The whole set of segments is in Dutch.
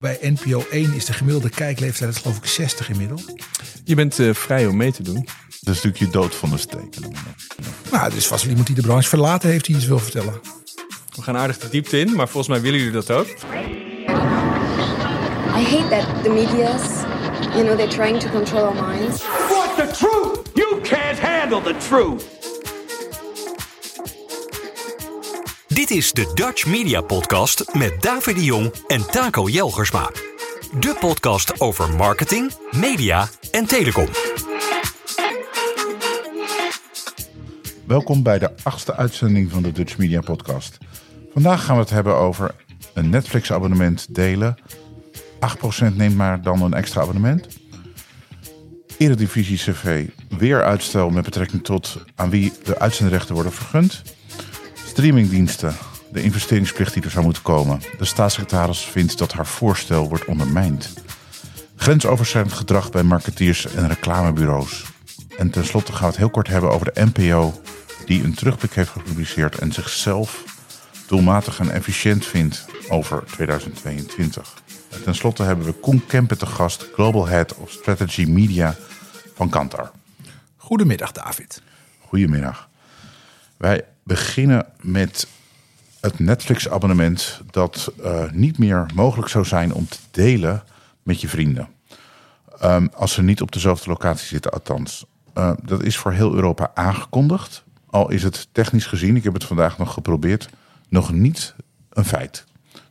Bij NPO 1 is de gemiddelde kijkleeftijd geloof ik 60 inmiddels. Je bent uh, vrij om mee te doen. Dat is natuurlijk je dood van de steek. Nou, er is vast wel iemand die de branche verlaten heeft die iets wil vertellen. We gaan aardig de diepte in, maar volgens mij willen jullie dat ook. I hate that the media's, you know, they're trying to control our minds. What the truth? You can't handle the truth. Dit is de Dutch Media Podcast met David de Jong en Taco Jelgersma. De podcast over marketing, media en telecom. Welkom bij de achtste uitzending van de Dutch Media Podcast. Vandaag gaan we het hebben over een Netflix-abonnement delen. 8% neemt maar dan een extra abonnement. Eredivisie CV weer uitstel met betrekking tot aan wie de uitzendrechten worden vergund. Streamingdiensten, de investeringsplicht die er zou moeten komen. De staatssecretaris vindt dat haar voorstel wordt ondermijnd. Grensoverschrijdend gedrag bij marketeers en reclamebureaus. En tenslotte gaan we het heel kort hebben over de NPO, die een terugblik heeft gepubliceerd en zichzelf doelmatig en efficiënt vindt over 2022. En tenslotte hebben we Koen Kempen te gast, Global Head of Strategy Media van Kantar. Goedemiddag David. Goedemiddag. Wij beginnen met het Netflix-abonnement dat uh, niet meer mogelijk zou zijn om te delen met je vrienden. Um, als ze niet op dezelfde locatie zitten, althans. Uh, dat is voor heel Europa aangekondigd. Al is het technisch gezien, ik heb het vandaag nog geprobeerd, nog niet een feit.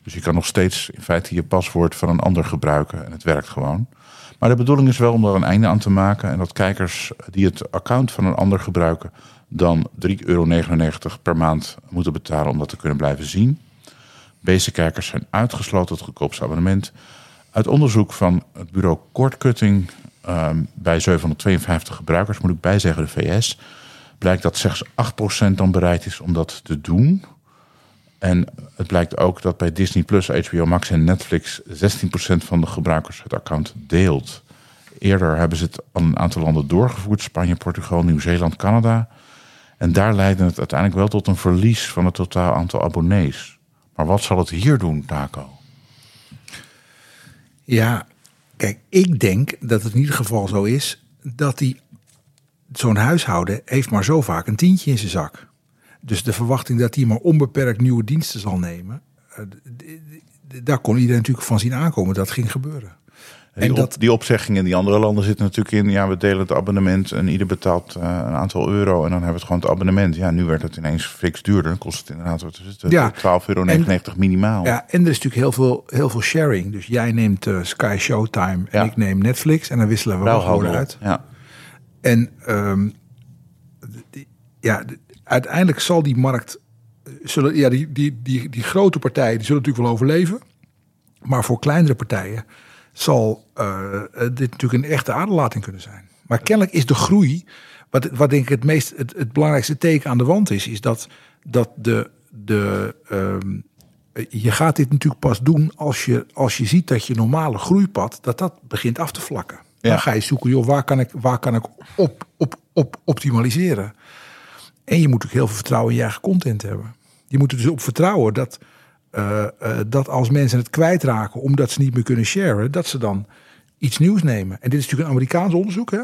Dus je kan nog steeds in feite je paswoord van een ander gebruiken en het werkt gewoon. Maar de bedoeling is wel om er een einde aan te maken en dat kijkers die het account van een ander gebruiken dan 3,99 euro per maand moeten betalen om dat te kunnen blijven zien. Basic-kijkers zijn uitgesloten het goedkoopste abonnement. Uit onderzoek van het bureau Cordcutting um, bij 752 gebruikers, moet ik bijzeggen de VS, blijkt dat slechts 8% dan bereid is om dat te doen. En het blijkt ook dat bij Disney Plus, HBO Max en Netflix 16% van de gebruikers het account deelt. Eerder hebben ze het aan een aantal landen doorgevoerd: Spanje, Portugal, Nieuw-Zeeland, Canada. En daar leidde het uiteindelijk wel tot een verlies van het totaal aantal abonnees. Maar wat zal het hier doen, Taco? Ja, kijk, ik denk dat het in ieder geval zo is dat die zo'n huishouden heeft maar zo vaak een tientje in zijn zak. Dus de verwachting dat hij maar onbeperkt nieuwe diensten zal nemen, daar kon iedereen natuurlijk van zien aankomen dat ging gebeuren. Die, dat, op, die opzegging in die andere landen zit natuurlijk in, ja, we delen het abonnement en ieder betaalt uh, een aantal euro en dan hebben we het gewoon het abonnement. Ja, nu werd het ineens fix duurder. Dan kost het inderdaad wat is het, ja, 12,99 euro minimaal. Ja, en er is natuurlijk heel veel, heel veel sharing. Dus jij neemt uh, Sky Showtime en ja. ik neem Netflix en dan wisselen we wel gewoon uit. Ja. En um, die, ja, uiteindelijk zal die markt, zullen, ja, die, die, die, die grote partijen, die zullen natuurlijk wel overleven. Maar voor kleinere partijen zal uh, dit natuurlijk een echte aderlating kunnen zijn. Maar kennelijk is de groei, wat, wat denk ik het, meest, het, het belangrijkste teken aan de wand is, is dat, dat de, de, um, je gaat dit natuurlijk pas doen als je, als je ziet dat je normale groeipad, dat dat begint af te vlakken. Ja. Dan ga je zoeken, joh, waar kan ik, waar kan ik op, op, op optimaliseren? En je moet ook heel veel vertrouwen in je eigen content hebben. Je moet er dus op vertrouwen dat, uh, uh, dat als mensen het kwijtraken omdat ze niet meer kunnen sharen, dat ze dan iets nieuws nemen. En dit is natuurlijk een Amerikaans onderzoek, hè?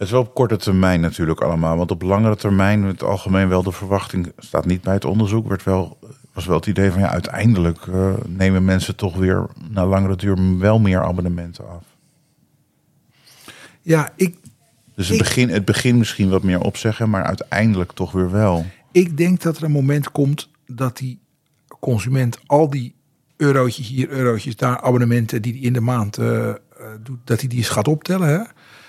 Het is wel op korte termijn natuurlijk allemaal. Want op langere termijn, het algemeen wel de verwachting, staat niet bij het onderzoek, werd wel, was wel het idee van ja, uiteindelijk uh, nemen mensen toch weer na langere duur wel meer abonnementen af. Ja, ik. Dus het, ik, begin, het begin misschien wat meer opzeggen, maar uiteindelijk toch weer wel. Ik denk dat er een moment komt dat die consument al die eurotjes hier, eurotjes daar, abonnementen die hij in de maand uh, doet, dat hij die eens gaat optellen. Hè?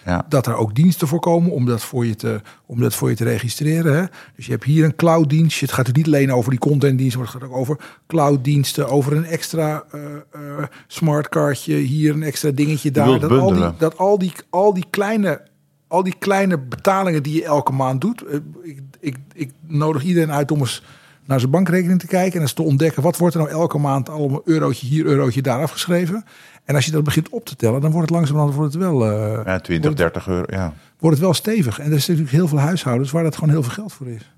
Ja. Dat er ook diensten voor komen om dat voor je te, om dat voor je te registreren. Hè? Dus je hebt hier een clouddienst. Het gaat er niet alleen over die contentdiensten, maar het gaat ook over clouddiensten, over een extra uh, uh, smartcardje, hier een extra dingetje daar. Dat al, die, dat al die, al die kleine al die kleine betalingen die je elke maand doet. Ik, ik, ik nodig iedereen uit om eens naar zijn bankrekening te kijken en eens te ontdekken wat wordt er nou elke maand allemaal eurotje hier, eurotje daar afgeschreven. En als je dat begint op te tellen, dan wordt het langzamerhand wordt het wel. Uh, ja, 20, 30 euro. Ja. Wordt het wel stevig. En er zijn natuurlijk heel veel huishoudens waar dat gewoon heel veel geld voor is.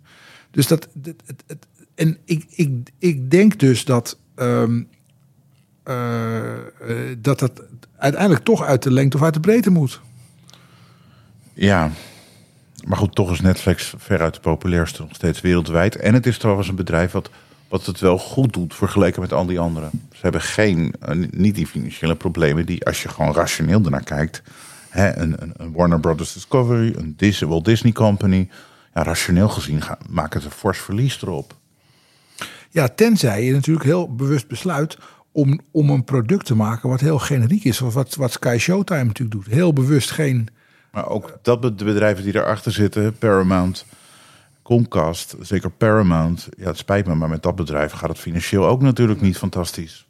Dus dat. het, het, het, en ik, ik, ik denk dus dat. Um, eh, eh, dat dat uiteindelijk toch uit de lengte of uit de breedte moet. Ja, maar goed, toch is Netflix veruit de populairste nog steeds wereldwijd. En het is trouwens een bedrijf wat, wat het wel goed doet vergeleken met al die anderen. Ze hebben geen, eh, niet die financiële problemen die, als je gewoon rationeel ernaar kijkt, hè, een, een, Warner Brothers Discovery, een Disney, Walt Disney Company, ja, rationeel gezien maken ze fors verlies erop. Ja, tenzij je natuurlijk heel bewust besluit om, om een product te maken wat heel generiek is. Of wat, wat Sky Showtime natuurlijk doet. Heel bewust geen... Maar ook dat de bedrijven die erachter zitten, Paramount, Comcast, zeker Paramount. Ja, het spijt me, maar met dat bedrijf gaat het financieel ook natuurlijk niet fantastisch.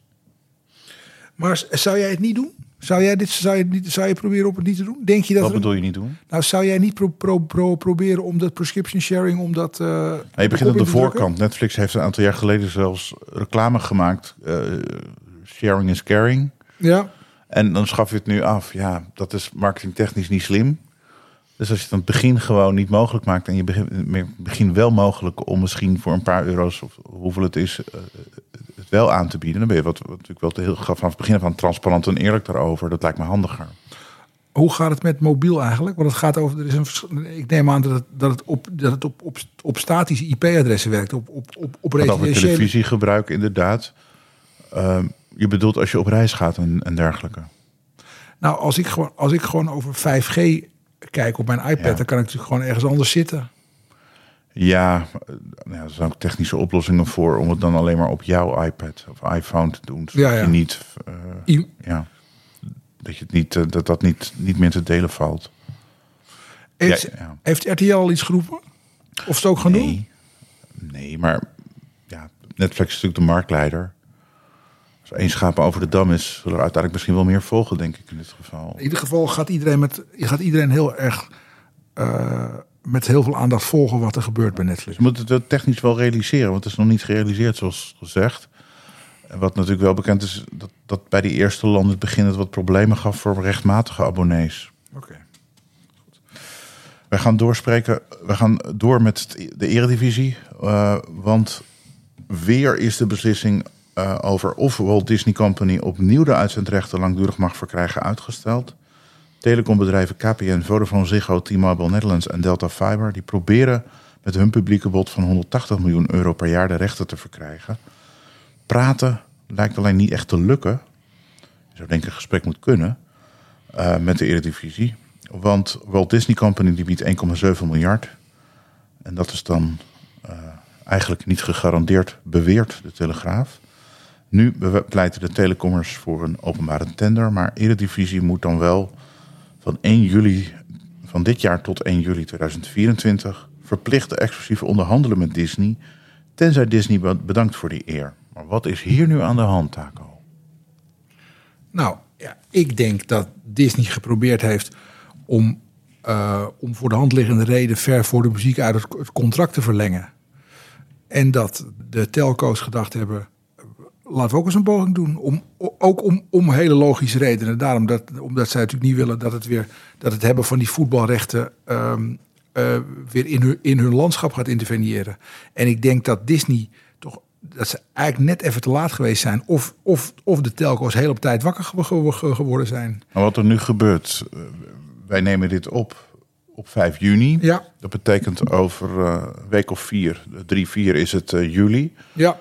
Maar zou jij het niet doen? Zou jij dit zou je, niet, zou je proberen om het niet te doen? Denk je dat Wat bedoel je niet doen? Nou, zou jij niet pro, pro, pro- proberen om dat prescription sharing, om dat... eh, Nou, je begint op in de voorkant. Netflix heeft een aantal jaar geleden zelfs reclame gemaakt. eh, sharing is caring. Ja, En dan schaf je het nu af. Ja, dat is marketingtechnisch niet slim. Dus als je het aan het begin gewoon niet mogelijk maakt... en je begin, meer- begin wel mogelijk om misschien voor een paar euro's... of hoeveel het is, eh, het wel aan te bieden... dan ben je wat, wat natuurlijk wel te heel, vanaf het begin van transparant en eerlijk daarover. Dat lijkt me handiger. hoe gaat het met mobiel eigenlijk? Want het gaat over, er is een, ik neem aan dat het, dat het, op, dat het op, op, op statische IP-adressen werkt, op, op, op, op residentiële- televisiegebruik inderdaad. Ehm, je bedoelt als je op reis gaat en, en dergelijke. Nou, als ik, gewoon, als ik gewoon over 5G kijk op mijn iPad, Ja. dan kan ik natuurlijk gewoon ergens anders zitten. Ja, nou ja, er zijn ook technische oplossingen voor om het dan alleen maar op jouw iPad of iPhone te doen. Zodat Ja, ja. je niet, eh, ja, dat je het niet, eh, dat dat niet, niet meer te delen valt. Heeft, Ja, heeft RTL al iets geroepen? Of ze het ook gaan doen? Nee, nee, maar ja, Netflix is natuurlijk de marktleider. Als één schapen over de dam is, zullen er uiteindelijk misschien wel meer volgen, denk ik in dit geval. In ieder geval gaat iedereen, met, gaat iedereen heel erg eh, met heel veel aandacht volgen wat er gebeurt bij Netflix. Je moet het technisch wel realiseren, want het is nog niet gerealiseerd zoals gezegd. En wat natuurlijk wel bekend is, dat, dat bij die eerste landen het begin het wat problemen gaf voor rechtmatige abonnees. Oké. Wij gaan doorspreken, we gaan door met de eredivisie. eh, want weer is de beslissing eh, over of Walt Disney Company opnieuw de uitzendrechten langdurig mag verkrijgen uitgesteld. Telecombedrijven KPN, Vodafone Ziggo, T-Mobile Netherlands en Delta Fiber... die proberen met hun publieke bod van 180 miljoen euro per jaar de rechten te verkrijgen. Praten lijkt alleen niet echt te lukken. Je zou denk ik een gesprek moet kunnen eh, met de Eredivisie. Want Walt Disney Company die biedt 1,7 miljard. En dat is dan eh, eigenlijk niet gegarandeerd, beweert de Telegraaf. Nu pleiten de telecommers voor een openbare tender. Maar Eredivisie moet dan wel van 1 juli van dit jaar tot 1 juli 2024 verplicht exclusief onderhandelen met Disney. Tenzij Disney be- bedankt voor die eer. Maar wat is hier nu aan de hand, Taco? Nou, ja, ik denk dat Disney geprobeerd heeft om, eh, om voor de hand liggende reden ver voor de muziek uit het, contract te verlengen. En dat de telco's gedacht hebben, laten we ook eens een poging doen. Om, ook om, om hele logische redenen. Daarom dat, omdat zij natuurlijk niet willen dat het weer dat het hebben van die voetbalrechten ehm, eh, weer in hun, in hun landschap gaat interveneren. En ik denk dat Disney toch dat ze eigenlijk net even te laat geweest zijn. Of, of, of de telco's heel op tijd wakker ge- ge- ge- geworden zijn. Maar wat er nu gebeurt, eh, wij nemen dit op op 5 juni. Ja. Dat betekent over eh, een week of vier, drie, vier is het juli. Ja,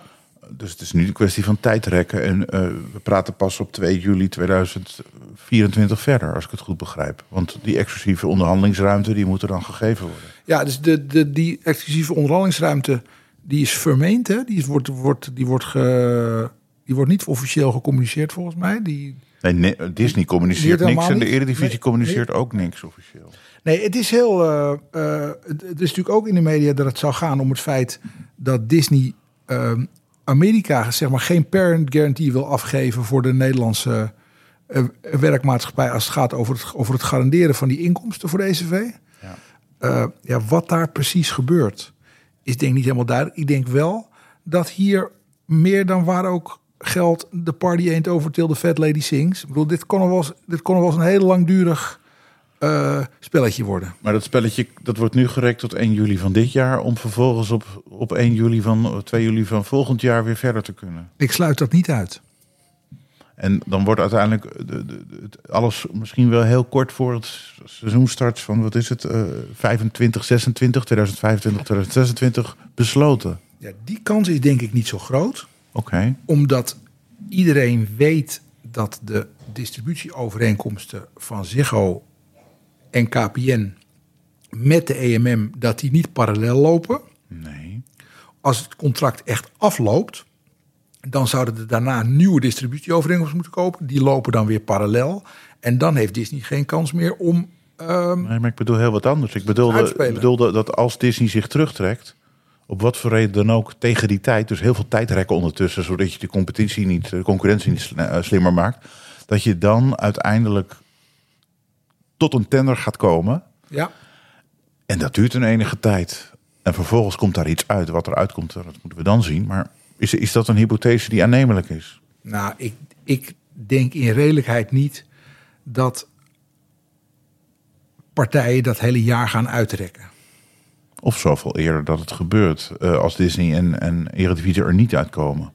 Dus het is nu een kwestie van tijdrekken. En eh, we praten pas op 2 juli 2024 verder, als ik het goed begrijp. Want die exclusieve onderhandelingsruimte, die moet er dan gegeven worden. ja dus de, de, die exclusieve onderhandelingsruimte die is vermeend. Hè? Die, is, wordt, wordt, die, wordt ge, die wordt niet officieel gecommuniceerd volgens mij. Die, Nee, nee, Disney communiceert niks en de? Eredivisie Nee, communiceert ook niks officieel. Nee, het is heel. eh, eh, het, het is natuurlijk ook in de media dat het zou gaan om het feit dat Disney ehm, Amerika zeg maar geen parent guarantee wil afgeven voor de Nederlandse eh, werkmaatschappij als het gaat over het, over het garanderen van die inkomsten voor de ECV. Ja. Eh, ja, wat daar precies gebeurt, is denk ik niet helemaal duidelijk. Ik denk wel dat hier meer dan waar ook geld de party ain't over till the fat lady sings. Ik bedoel, dit kon wel eens, dit kon nog wel eens een heel langdurig eh, spelletje worden. Maar dat spelletje dat wordt nu gerekt tot 1 juli van dit jaar... om vervolgens op, op 1 juli van 2 juli van volgend jaar weer verder te kunnen. Ik sluit dat niet uit. En dan wordt uiteindelijk de, de, de- het- alles misschien wel heel kort voor het seizoen start van wat is het, eh 25, 26, 2025, 2026 besloten. Ja, die kans is denk ik niet zo groot. Oké. Omdat iedereen weet dat de distributieovereenkomsten van Ziggo en KPN met de EMM dat die niet parallel lopen. Nee. Als het contract echt afloopt, dan zouden er daarna nieuwe distributieovereenkomsten moeten kopen. Die lopen dan weer parallel. En dan heeft Disney geen kans meer om. ehm, Nee, maar ik bedoel heel wat anders. Ik bedoelde, bedoelde dat als Disney zich terugtrekt, op wat voor reden dan ook tegen die tijd, dus heel veel tijd rekken ondertussen, zodat je de competitie niet, de concurrentie niet eh, slimmer maakt, dat je dan uiteindelijk tot een tender gaat komen. ja, En dat duurt een enige tijd. En vervolgens komt daar iets uit. Wat er uitkomt, dat moeten we dan zien. Maar is, is dat een hypothese die aannemelijk is? nou, ik, ik denk in redelijkheid niet dat partijen dat hele jaar gaan uitrekken. Of zoveel eerder dat het gebeurt eh, als Disney en, en Eredivisie er niet uitkomen,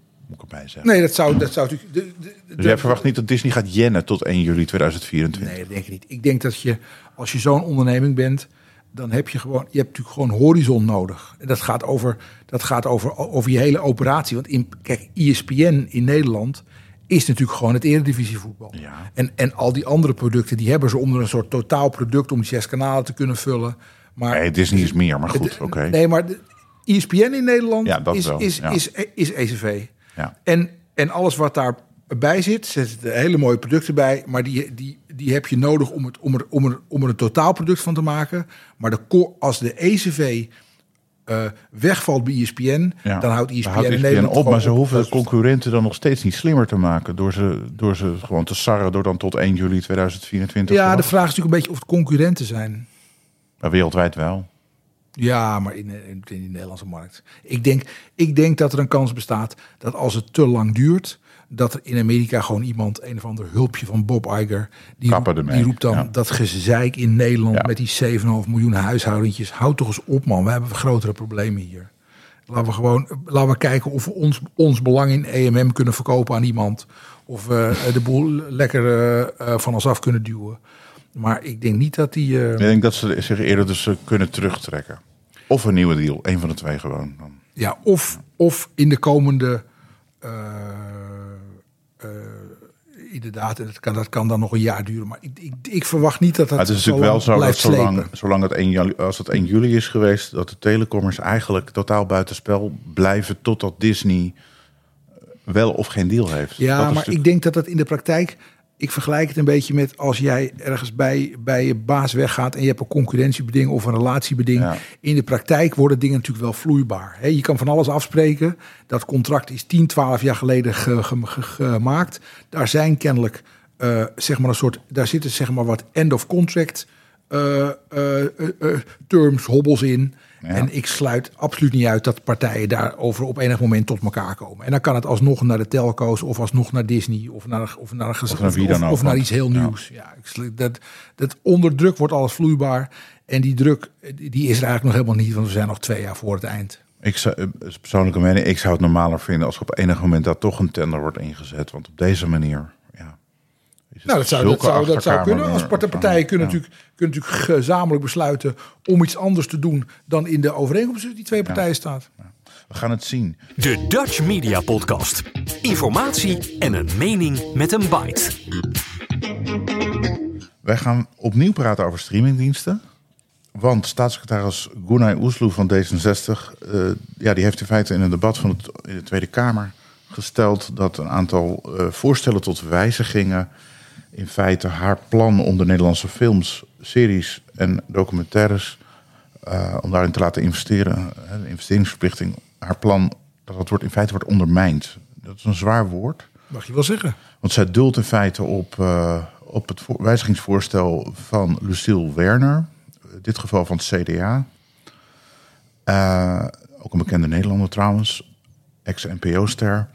zeggen. Nee, dat zou, dat zou natuurlijk. de- de- de- Dus jij verwacht niet dat Disney gaat jennen tot 1 juli 2024? Nee, dat denk ik niet. Ik denk dat je, als je zo'n onderneming bent, dan heb je gewoon, je hebt natuurlijk gewoon horizon nodig. En dat gaat over, dat gaat over, over je hele operatie. Want in, kijk, E ESPN in Nederland is natuurlijk gewoon het eredivisievoetbal. Ja. En, en al die andere producten, die hebben ze onder een soort totaalproduct om die zes kanalen te kunnen vullen. Maar Nee, Disney is meer, maar goed, oké. Nee, maar de, E ESPN in Nederland Ja, dat is, wel, is, ja. is, is, ECV. Ja. En, en alles wat daarbij zit, zitten er hele mooie producten bij. Maar die, die, die heb je nodig om, het, om, er, om, er, om er een totaalproduct van te maken. Maar de, als de ECV eh, wegvalt bij ESPN, Ja. dan houdt ESPN, houdt ESPN Nederland op, maar ze hoeven de concurrenten dan nog steeds niet slimmer te maken. Door ze, door ze gewoon te sarren door dan tot 1 juli 2024 te Ja, de vraag is natuurlijk een beetje of het concurrenten zijn. Maar wereldwijd wel. Ja, maar in, in, in de Nederlandse markt. Ik denk, ik denk dat er een kans bestaat dat als het te lang duurt, dat er in Amerika gewoon iemand, een of ander hulpje van Bob Iger, die, roept, die roept dan ja. dat gezeik in Nederland Ja. met die 7,5 miljoen huishoudentjes. Houd toch eens op, man. We hebben grotere problemen hier. Laten we gewoon laten we kijken of we ons, ons belang in EMM kunnen verkopen aan iemand. Of we de boel lekker eh, eh, van ons af kunnen duwen. Maar ik denk niet dat die. eh, Ik denk dat ze zich eerder dus eh, kunnen terugtrekken. Of een nieuwe deal. Een van de twee gewoon. Dan. Ja, of, of in de komende. eh, inderdaad, en dat kan, dat kan dan nog een jaar duren. Maar ik, ik, ik verwacht niet dat dat Maar het is zo natuurlijk wel zo dat zolang, slepen. zolang het 1 juli, als het 1 juli is geweest, dat de telecommers eigenlijk totaal buitenspel blijven totdat Disney wel of geen deal heeft. Ja, Dat maar natuurlijk- ik denk dat dat in de praktijk. Ik vergelijk het een beetje met als jij ergens bij, bij je baas weggaat en je hebt een concurrentiebeding of een relatiebeding. Ja. In de praktijk worden dingen natuurlijk wel vloeibaar. Je kan van alles afspreken. Dat contract is 10, 12 jaar geleden ge- ge- ge- gemaakt. Daar zijn kennelijk eh, zeg maar een soort. Daar zitten zeg maar wat end of contract eh, eh, terms, hobbels in. Ja. En ik sluit absoluut niet uit dat partijen daarover op enig moment tot elkaar komen. En dan kan het alsnog naar de telco's of alsnog naar Disney of naar, of naar, een Of naar wie dan of, naar iets heel nieuws. Ja. dat, dat onder druk wordt alles vloeibaar. En die druk die is er eigenlijk nog helemaal niet, want we zijn nog twee jaar voor het eind. Ik zou, eh, persoonlijke mening, ik zou het normaler vinden als er op enig moment daar toch een tender wordt ingezet. Want op deze manier, Nou, dat zou, dat zou, dat zou kunnen. Als part- partijen kunnen, Ja. natuurlijk, kunnen natuurlijk gezamenlijk besluiten om iets anders te doen dan in de overeenkomst tussen die twee partijen staat. We gaan het zien. De Dutch Media Podcast. Informatie en een mening met een bite. Wij gaan opnieuw praten over streamingdiensten. Want staatssecretaris Gunay Oesloe van D66... eh, ja, die heeft in feite in een debat van het, in de Tweede Kamer gesteld... dat een aantal eh, voorstellen tot wijzigingen... in feite haar plan om de Nederlandse films, series en documentaires... eh, om daarin te laten investeren, hè, de investeringsverplichting... haar plan, dat dat wordt, in feite wordt ondermijnd. Dat is een zwaar woord... Mag je wel zeggen. Want zij dult in feite op, eh, op het voor- wijzigingsvoorstel van Lucille Werner. In dit geval van het CDA. Eh, ook een bekende Nederlander trouwens. Ex-NPO-ster.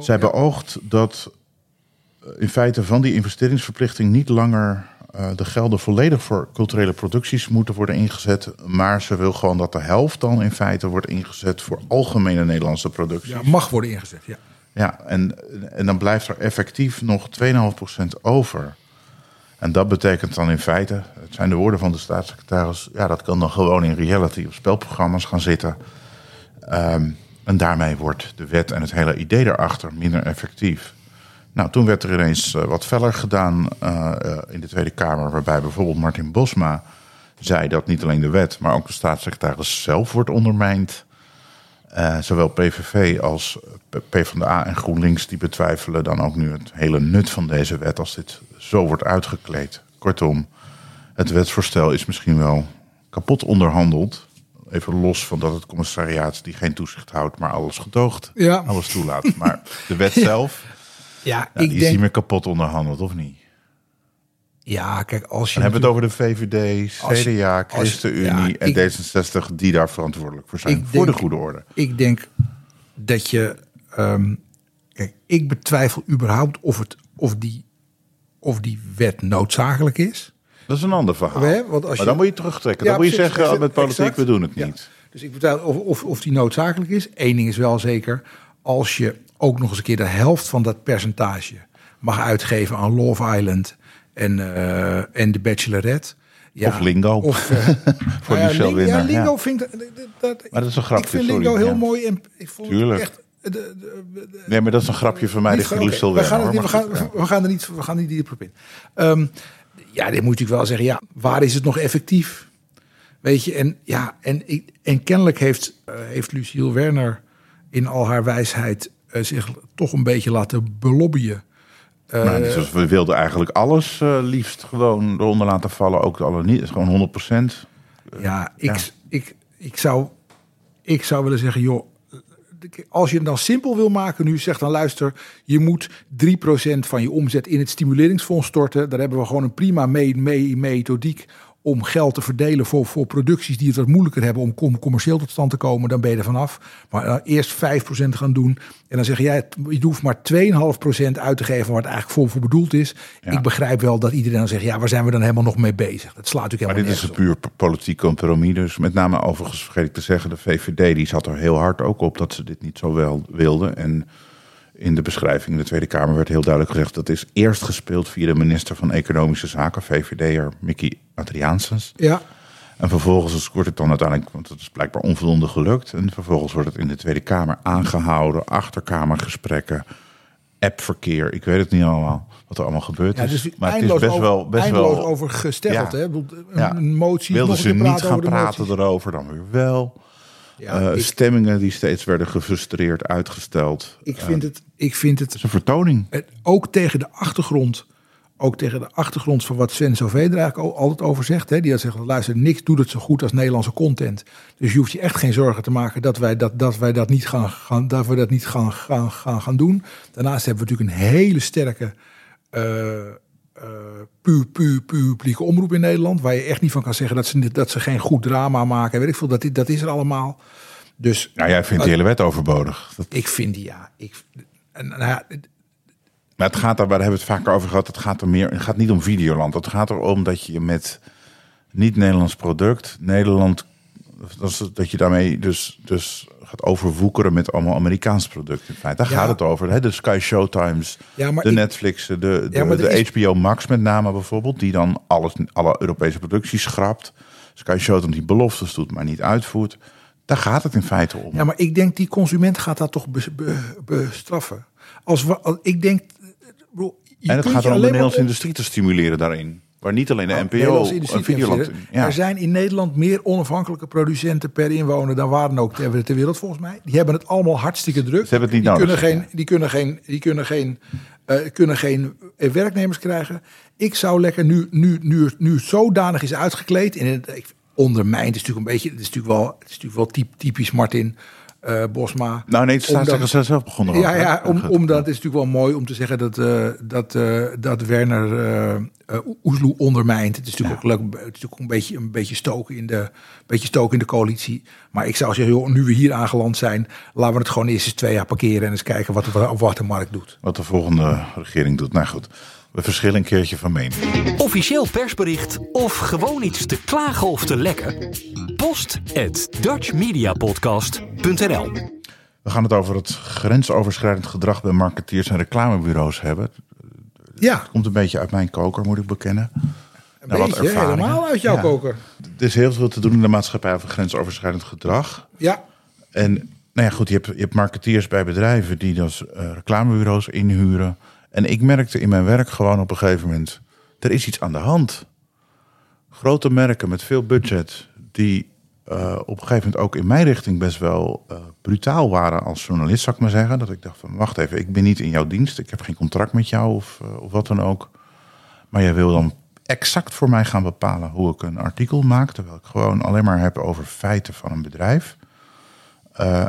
Zij beoogt dat in feite van die investeringsverplichting niet langer eh, de gelden volledig voor culturele producties moeten worden ingezet. Maar ze wil gewoon dat de helft dan in feite wordt ingezet voor algemene Nederlandse producties. ja, mag worden ingezet. Ja. Ja, en, en dan blijft er effectief nog 2,5% over. En dat betekent dan in feite, het zijn de woorden van de staatssecretaris, ja, dat kan dan gewoon in reality of spelprogramma's gaan zitten. Ehm, en daarmee wordt de wet en het hele idee erachter minder effectief. Nou, toen werd er ineens eh, wat feller gedaan eh, eh, in de Tweede Kamer, waarbij bijvoorbeeld Martin Bosma zei dat niet alleen de wet, maar ook de staatssecretaris zelf wordt ondermijnd. Zowel PVV als PvdA en GroenLinks die betwijfelen dan ook nu het hele nut van deze wet als dit zo wordt uitgekleed. Kortom, het wetsvoorstel is misschien wel kapot onderhandeld. Even los van dat het commissariaat die geen toezicht houdt, maar alles gedoogt, Ja. alles toelaat. Maar de wet zelf, Ja, ik die is denk... niet meer kapot onderhandeld, of niet? Ja, kijk, als je... Dan hebben we het over de VVD, CDA, als ChristenUnie ja, en ik- D66 die daar verantwoordelijk voor zijn. Voor de goede orde. Ik denk dat je... ehm, kijk, ik betwijfel überhaupt of, het, of, die, of die wet noodzakelijk is. Dat is een ander verhaal. Hè, want als maar je- dan moet je terugtrekken. Ja, dan moet je precies, zeggen, exact, met politiek, exact. we doen het Ja. niet. Dus ik betwijfel of, of, of die noodzakelijk is. Eén ding is wel zeker. Als je ook nog eens een keer de helft van dat percentage mag uitgeven aan Love Island en, eh, en de Bachelorette. Ja, Of Lingo. Of, eh, Voor nou Michel Lin- Winner, Ja, Lingo ja. vind ik... Dat, dat, Maar dat is een grapje, Ik vind sorry, Lingo heel ja. mooi. En ik vond Tuurlijk. het echt... de- de- de- Nee, maar dat is een grapje van mij, de Lucille oké, we gaan, Werner, niet- we, gaan, ja. we gaan er niet, we gaan niet dieper op in. Ehm, ja, dit moet natuurlijk wel zeggen. Ja, waar is het nog effectief? Weet je, en, ja, en, ik- en kennelijk heeft, eh, heeft Lucille Werner in al haar wijsheid eh, zich toch een beetje laten belobbyen. Maar net zoals we wilden eigenlijk alles eh, liefst gewoon eronder laten vallen. Ook alle niet, gewoon 100 procent. Ja, ik, Ja. Ik, ik, zou, ik zou willen zeggen, joh, als je het dan simpel wil maken nu, zeg dan luister, je moet 3% van je omzet in het stimuleringsfonds storten. Daar hebben we gewoon een prima me me methodiek om geld te verdelen voor, voor producties die het wat moeilijker hebben om com- commercieel tot stand te komen, dan ben je er vanaf. Maar dan eerst 5% gaan doen en dan zeg jij, je hoeft maar 2,5% uit te geven het eigenlijk voor, voor bedoeld is. Ja. Ik begrijp wel dat iedereen dan zegt, ja, waar zijn we dan helemaal nog mee bezig? Dat slaat natuurlijk Maar helemaal dit is een puur politiek compromis. Dus met name overigens vergeet ik te zeggen, de VVD die zat er heel hard ook op dat ze dit niet zo wel wilden. En in de beschrijving in de Tweede Kamer werd heel duidelijk gezegd dat is eerst gespeeld via de minister van Economische Zaken, VVD'er Mickey Adriaansens. Ja, En vervolgens wordt het dan uiteindelijk, want het is blijkbaar onvoldoende gelukt. En vervolgens wordt het in de Tweede Kamer aangehouden, achterkamergesprekken, appverkeer. Ik weet het niet allemaal wat er allemaal gebeurd Ja, is. dus maar het is best over, wel, best eindeloos wel. over gesteld. Ja. Hè? Een, Ja. motie. Wilden ze niet praten gaan praten moties. erover, dan weer wel. Ja, Eh, ik, stemmingen die steeds werden gefrustreerd uitgesteld. ik, vind het, ik vind Het het is een vertoning. eh, ook tegen de achtergrond. Ook tegen de achtergrond van wat Sven Sauvé er altijd over zegt. Hè? Die had zegt, luister, niks doet het zo goed als Nederlandse content. Dus je hoeft je echt geen zorgen te maken dat wij dat, dat, wij dat niet, gaan, gaan, dat we dat niet gaan, gaan, gaan, gaan doen. Daarnaast hebben we natuurlijk een hele sterke eh, eh, pu, pu, publieke omroep in Nederland. Waar je echt niet van kan zeggen dat ze, dat ze geen goed drama maken. Weet ik veel, dat, dat is er allemaal. Dus Nou, jij vindt de hele wet overbodig. Dat, ik vind die ja. Ik, en, nou ja, maar het gaat daar, waar hebben we het vaker over gehad. Het gaat er meer. Het gaat niet om Videoland. Het gaat erom dat je met niet-Nederlands product Nederland. Dat, je daarmee dus, dus gaat overwoekeren met allemaal Amerikaans product. In feite, daar Ja. gaat het over. Hè? De Sky Showtimes, Ja, de Netflix, de, de, Ja, maar de er is- HBO Max met name bijvoorbeeld. Die dan alles, alle Europese producties schrapt. Sky Showtime die beloftes doet, maar niet uitvoert. Daar gaat het in feite om. Ja, maar ik denk die consument gaat dat toch be- be- bestraffen. Als we, als- ik denk. En het gaat erom de Nederlandse industrie te stimuleren daarin. Waar niet alleen de Nou, NPO een Videoland... Ja. Er zijn in Nederland meer onafhankelijke producenten per inwoner dan waar dan ook ter, ter wereld volgens mij. Die hebben het allemaal hartstikke druk. Ze hebben het niet die nodig, Kunnen geen, die kunnen geen, die kunnen geen, eh, kunnen geen eh, werknemers krijgen. Ik zou lekker nu, nu, nu, nu zodanig is uitgekleed. In het, ondermijnd is natuurlijk een beetje, het is natuurlijk wel, het is natuurlijk wel typ- typisch Martin eh, Bosma. Nou nee, het Omdat- staatssecretaris zelf begon erover. Ja, ja om, omdat het is natuurlijk wel mooi om te zeggen dat, eh, dat, eh, dat Werner Oesloe ondermijnt. Het is natuurlijk ook leuk, het is natuurlijk een beetje, een beetje stoken in de, beetje stoken in de coalitie. Maar ik zou zeggen, joh, nu we hier aangeland zijn, laten we het gewoon eerst eens twee jaar parkeren en eens kijken wat, de- wat de markt doet. Wat de volgende regering doet. Nou goed, we verschillen een keertje van mening. Officieel persbericht of gewoon iets te klagen of te lekken? Post at dutchmediapodcast.nl We gaan het over het grensoverschrijdend gedrag bij marketeers en reclamebureaus hebben. Ja, Komt een beetje uit mijn koker, moet ik bekennen. een Nou, beetje helemaal uit jouw Ja. koker. Er is heel veel te doen in de maatschappij over grensoverschrijdend gedrag. Ja, En nou ja, goed, je hebt, je hebt marketeers bij bedrijven die dus eh, reclamebureaus inhuren. En ik merkte in mijn werk gewoon op een gegeven moment, er is iets aan de hand. Grote merken met veel budget, die eh, op een gegeven moment ook in mijn richting best wel eh, brutaal waren als journalist, zou ik maar zeggen. Dat ik dacht van, wacht even, ik ben niet in jouw dienst, ik heb geen contract met jou of, eh, of wat dan ook. Maar jij wil dan exact voor mij gaan bepalen hoe ik een artikel maak, terwijl ik gewoon alleen maar heb over feiten van een bedrijf.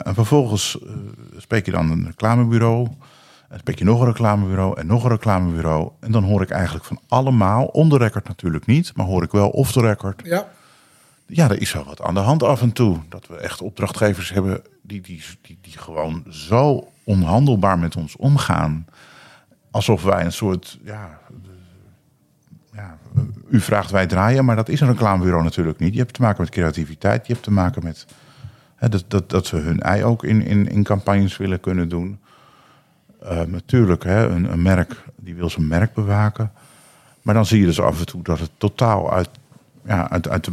En vervolgens spreek je dan een reclamebureau. En spreek je nog een reclamebureau en nog een reclamebureau. En dan hoor ik eigenlijk van allemaal, on the record natuurlijk niet, maar hoor ik wel off the record. ja. Ja, er is wel wat aan de hand af en toe. Dat we echt opdrachtgevers hebben die, die, die, die gewoon zo onhandelbaar met ons omgaan. Alsof wij een soort, ja, ja, u vraagt wij draaien, maar dat is een reclamebureau natuurlijk niet. Je hebt te maken met creativiteit, je hebt te maken met hè, dat, dat, dat ze hun ei ook in, in, in campagnes willen kunnen doen. Eh, natuurlijk, hè, een, een merk die wil zijn merk bewaken. Maar dan zie je dus af en toe dat het totaal uit, ja, uit, uit de,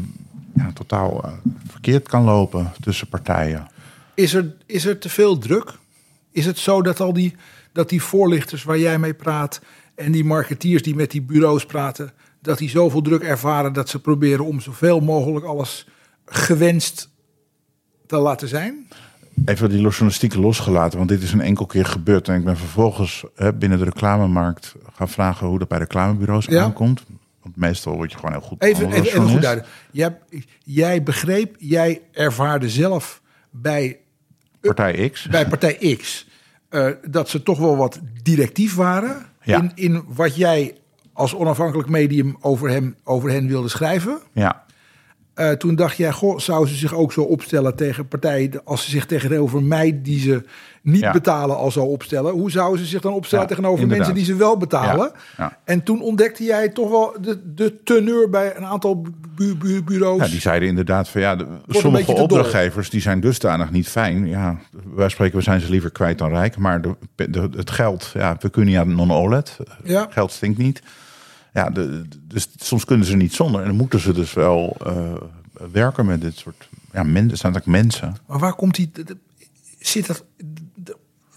ja, totaal eh, verkeerd kan lopen tussen partijen. Is er, is er te veel druk? Is het zo dat al die, dat die voorlichters waar jij mee praat en die marketeers die met die bureaus praten, dat die zoveel druk ervaren dat ze proberen om zoveel mogelijk alles gewenst te laten zijn? Even die journalistieke losgelaten, want dit is een enkel keer gebeurd. En ik ben vervolgens hè, binnen de reclamemarkt gaan vragen hoe dat bij reclamebureaus Ja. aankomt. Want meestal word je gewoon heel goed Even, even, even goed duiden. Jij, jij begreep, jij ervaarde zelf bij, Partij X. bij partij X eh, dat ze toch wel wat directief waren Ja. in, in wat jij als onafhankelijk medium over, hem, over hen wilde schrijven. Ja, Eh, toen dacht jij, goh, zou ze zich ook zo opstellen tegen partijen als ze zich tegenover mij die ze niet Ja. betalen al zo opstellen? Hoe zouden ze zich dan opstellen Ja, tegenover inderdaad. mensen die ze wel betalen? Ja. En toen ontdekte jij toch wel de, de teneur bij een aantal bu bu bureaus. Ja, die zeiden inderdaad van ja, de- sommige opdrachtgevers die zijn dusdanig niet fijn. Ja, wij spreken, we zijn ze liever kwijt dan rijk. Maar de, het geld, ja, pecunia non olet. Ja. Geld stinkt niet. Ja, de, dus soms kunnen ze niet zonder. En dan moeten ze dus wel eh, werken met dit soort ja, mensen. Zijn eigenlijk mensen. Maar waar komt die... Zit dat...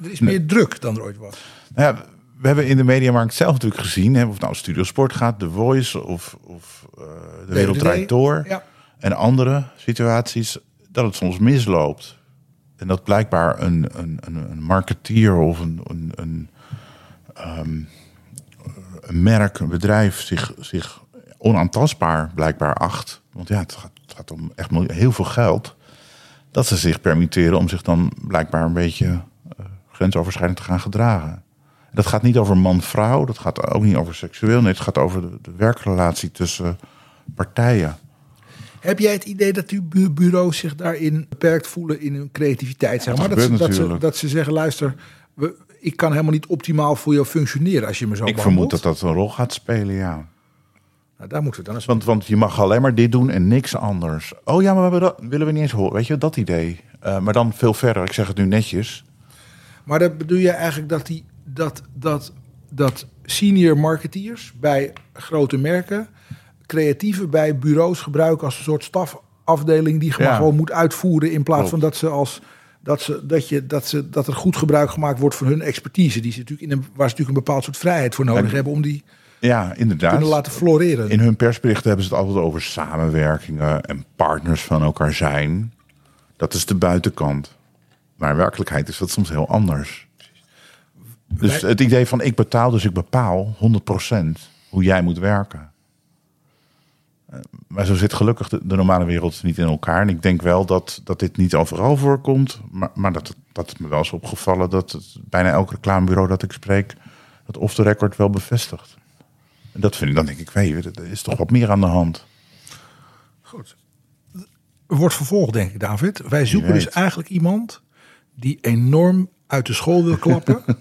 er is meer druk dan er ooit was. Nou ja, we hebben in de mediamarkt zelf natuurlijk gezien, hè, of nou Studio Sport gaat, The Voice of, of eh, De Wereld. Draait Door Ja. en andere situaties, dat het soms misloopt. En dat blijkbaar een, een, een, een marketeer of een, een, een, ehm, een merk, een bedrijf zich, zich onaantastbaar blijkbaar acht. Want ja, het gaat, het gaat om echt heel veel geld. Dat ze zich permitteren om zich dan blijkbaar een beetje eh, grensoverschrijdend te gaan gedragen. Dat gaat niet over man-vrouw, dat gaat ook niet over seksueel. Nee, het gaat over de, de werkrelatie tussen partijen. Heb jij het idee dat die bu- bureaus zich daarin beperkt voelen in hun creativiteit? Zeg maar? dat dat, ze, gebeurt dat, ze, natuurlijk. dat ze zeggen, luister, we, ik kan helemaal niet optimaal voor jou functioneren als je me zo Ik behandelt. vermoed dat dat een rol gaat spelen, ja. Nou, daar moeten we dan eens... Want, want je mag alleen maar dit doen en niks anders. Oh ja, maar we dat, willen we niet eens horen. Weet je, dat idee. Eh, maar dan veel verder. Ik zeg het nu netjes. Maar dat bedoel je eigenlijk dat, die, dat, dat, dat senior marketeers bij grote merken creatieven bij bureaus gebruiken als een soort stafafdeling die Ja. gewoon moet uitvoeren in plaats Klopt. van dat ze als dat, ze, dat, je, dat, ze, dat er goed gebruik gemaakt wordt van hun expertise. Die ze natuurlijk in een, waar ze natuurlijk een bepaald soort vrijheid voor nodig En- hebben om die Ja, te inderdaad. kunnen laten floreren. In hun persberichten hebben ze het altijd over samenwerkingen en partners van elkaar zijn. Dat is de buitenkant. Maar in werkelijkheid is dat soms heel anders. Dus het idee van ik betaal, dus ik bepaal 100% hoe jij moet werken. Eh, Maar zo zit gelukkig de, de normale wereld niet in elkaar. En ik denk wel dat, dat dit niet overal voorkomt. Maar, maar dat, dat het me wel is opgevallen dat het, bijna elk reclamebureau dat ik spreek... dat off the record wel bevestigt. En dat vind ik, dan denk ik, weet je, er is toch wat meer aan de hand. Goed. Wordt vervolgd, denk ik, David. Wij zoeken dus eigenlijk iemand die enorm uit de school wil klappen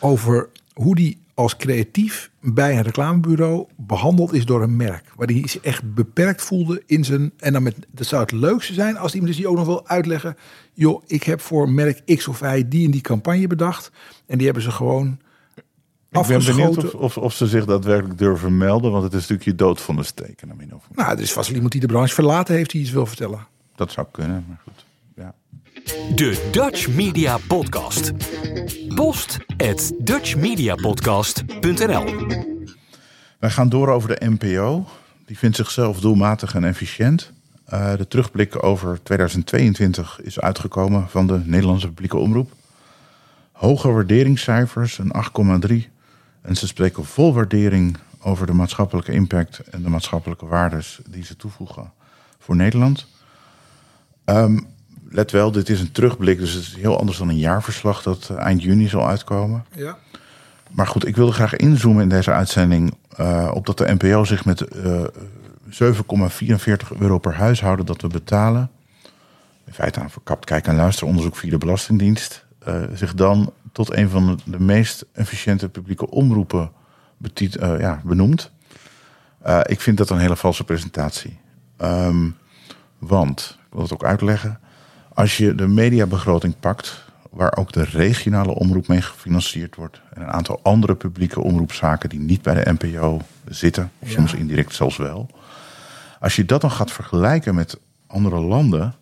over hoe die als creatief bij een reclamebureau behandeld is door een merk. Waar hij zich echt beperkt voelde in zijn. En dan met, dat zou het leukste zijn als iemand dus die ook nog wil uitleggen. Joh, ik heb voor merk X of Y die en die campagne bedacht. En die hebben ze gewoon Ik ben benieuwd afgeschoten. of, of, of ze zich daadwerkelijk durven melden, want het is natuurlijk je dood van de steken. Nou, er is vast wel iemand die de branche verlaten heeft die iets wil vertellen. Dat zou kunnen, maar goed. De Dutch Media Podcast. Post at dutchmediapodcast.nl Wij gaan door over de NPO. Die vindt zichzelf doelmatig en efficiënt. Eh, de terugblik over 2022 is uitgekomen van de Nederlandse publieke omroep. Hoge waarderingscijfers, een 8,3. En ze spreken vol waardering over de maatschappelijke impact en de maatschappelijke waardes die ze toevoegen voor Nederland. Ehm, let wel, dit is een terugblik, dus het is heel anders dan een jaarverslag dat eh, eind juni zal uitkomen. Ja. Maar goed, ik wilde graag inzoomen in deze uitzending eh, op dat de NPO zich met eh 7,44 euro per huishouden dat we betalen, in feite aan verkapt kijk- en luisteronderzoek via de Belastingdienst, zich dan tot een van de, meest efficiënte publieke omroepen betit, eh, ja, benoemt. Ik vind dat een hele valse presentatie. Ehm, want, ik wil het ook uitleggen, als je de mediabegroting pakt, waar ook de regionale omroep mee gefinancierd wordt, en een aantal andere publieke omroepzaken die niet bij de NPO zitten, soms indirect zelfs wel. Als je dat dan gaat vergelijken met andere landen,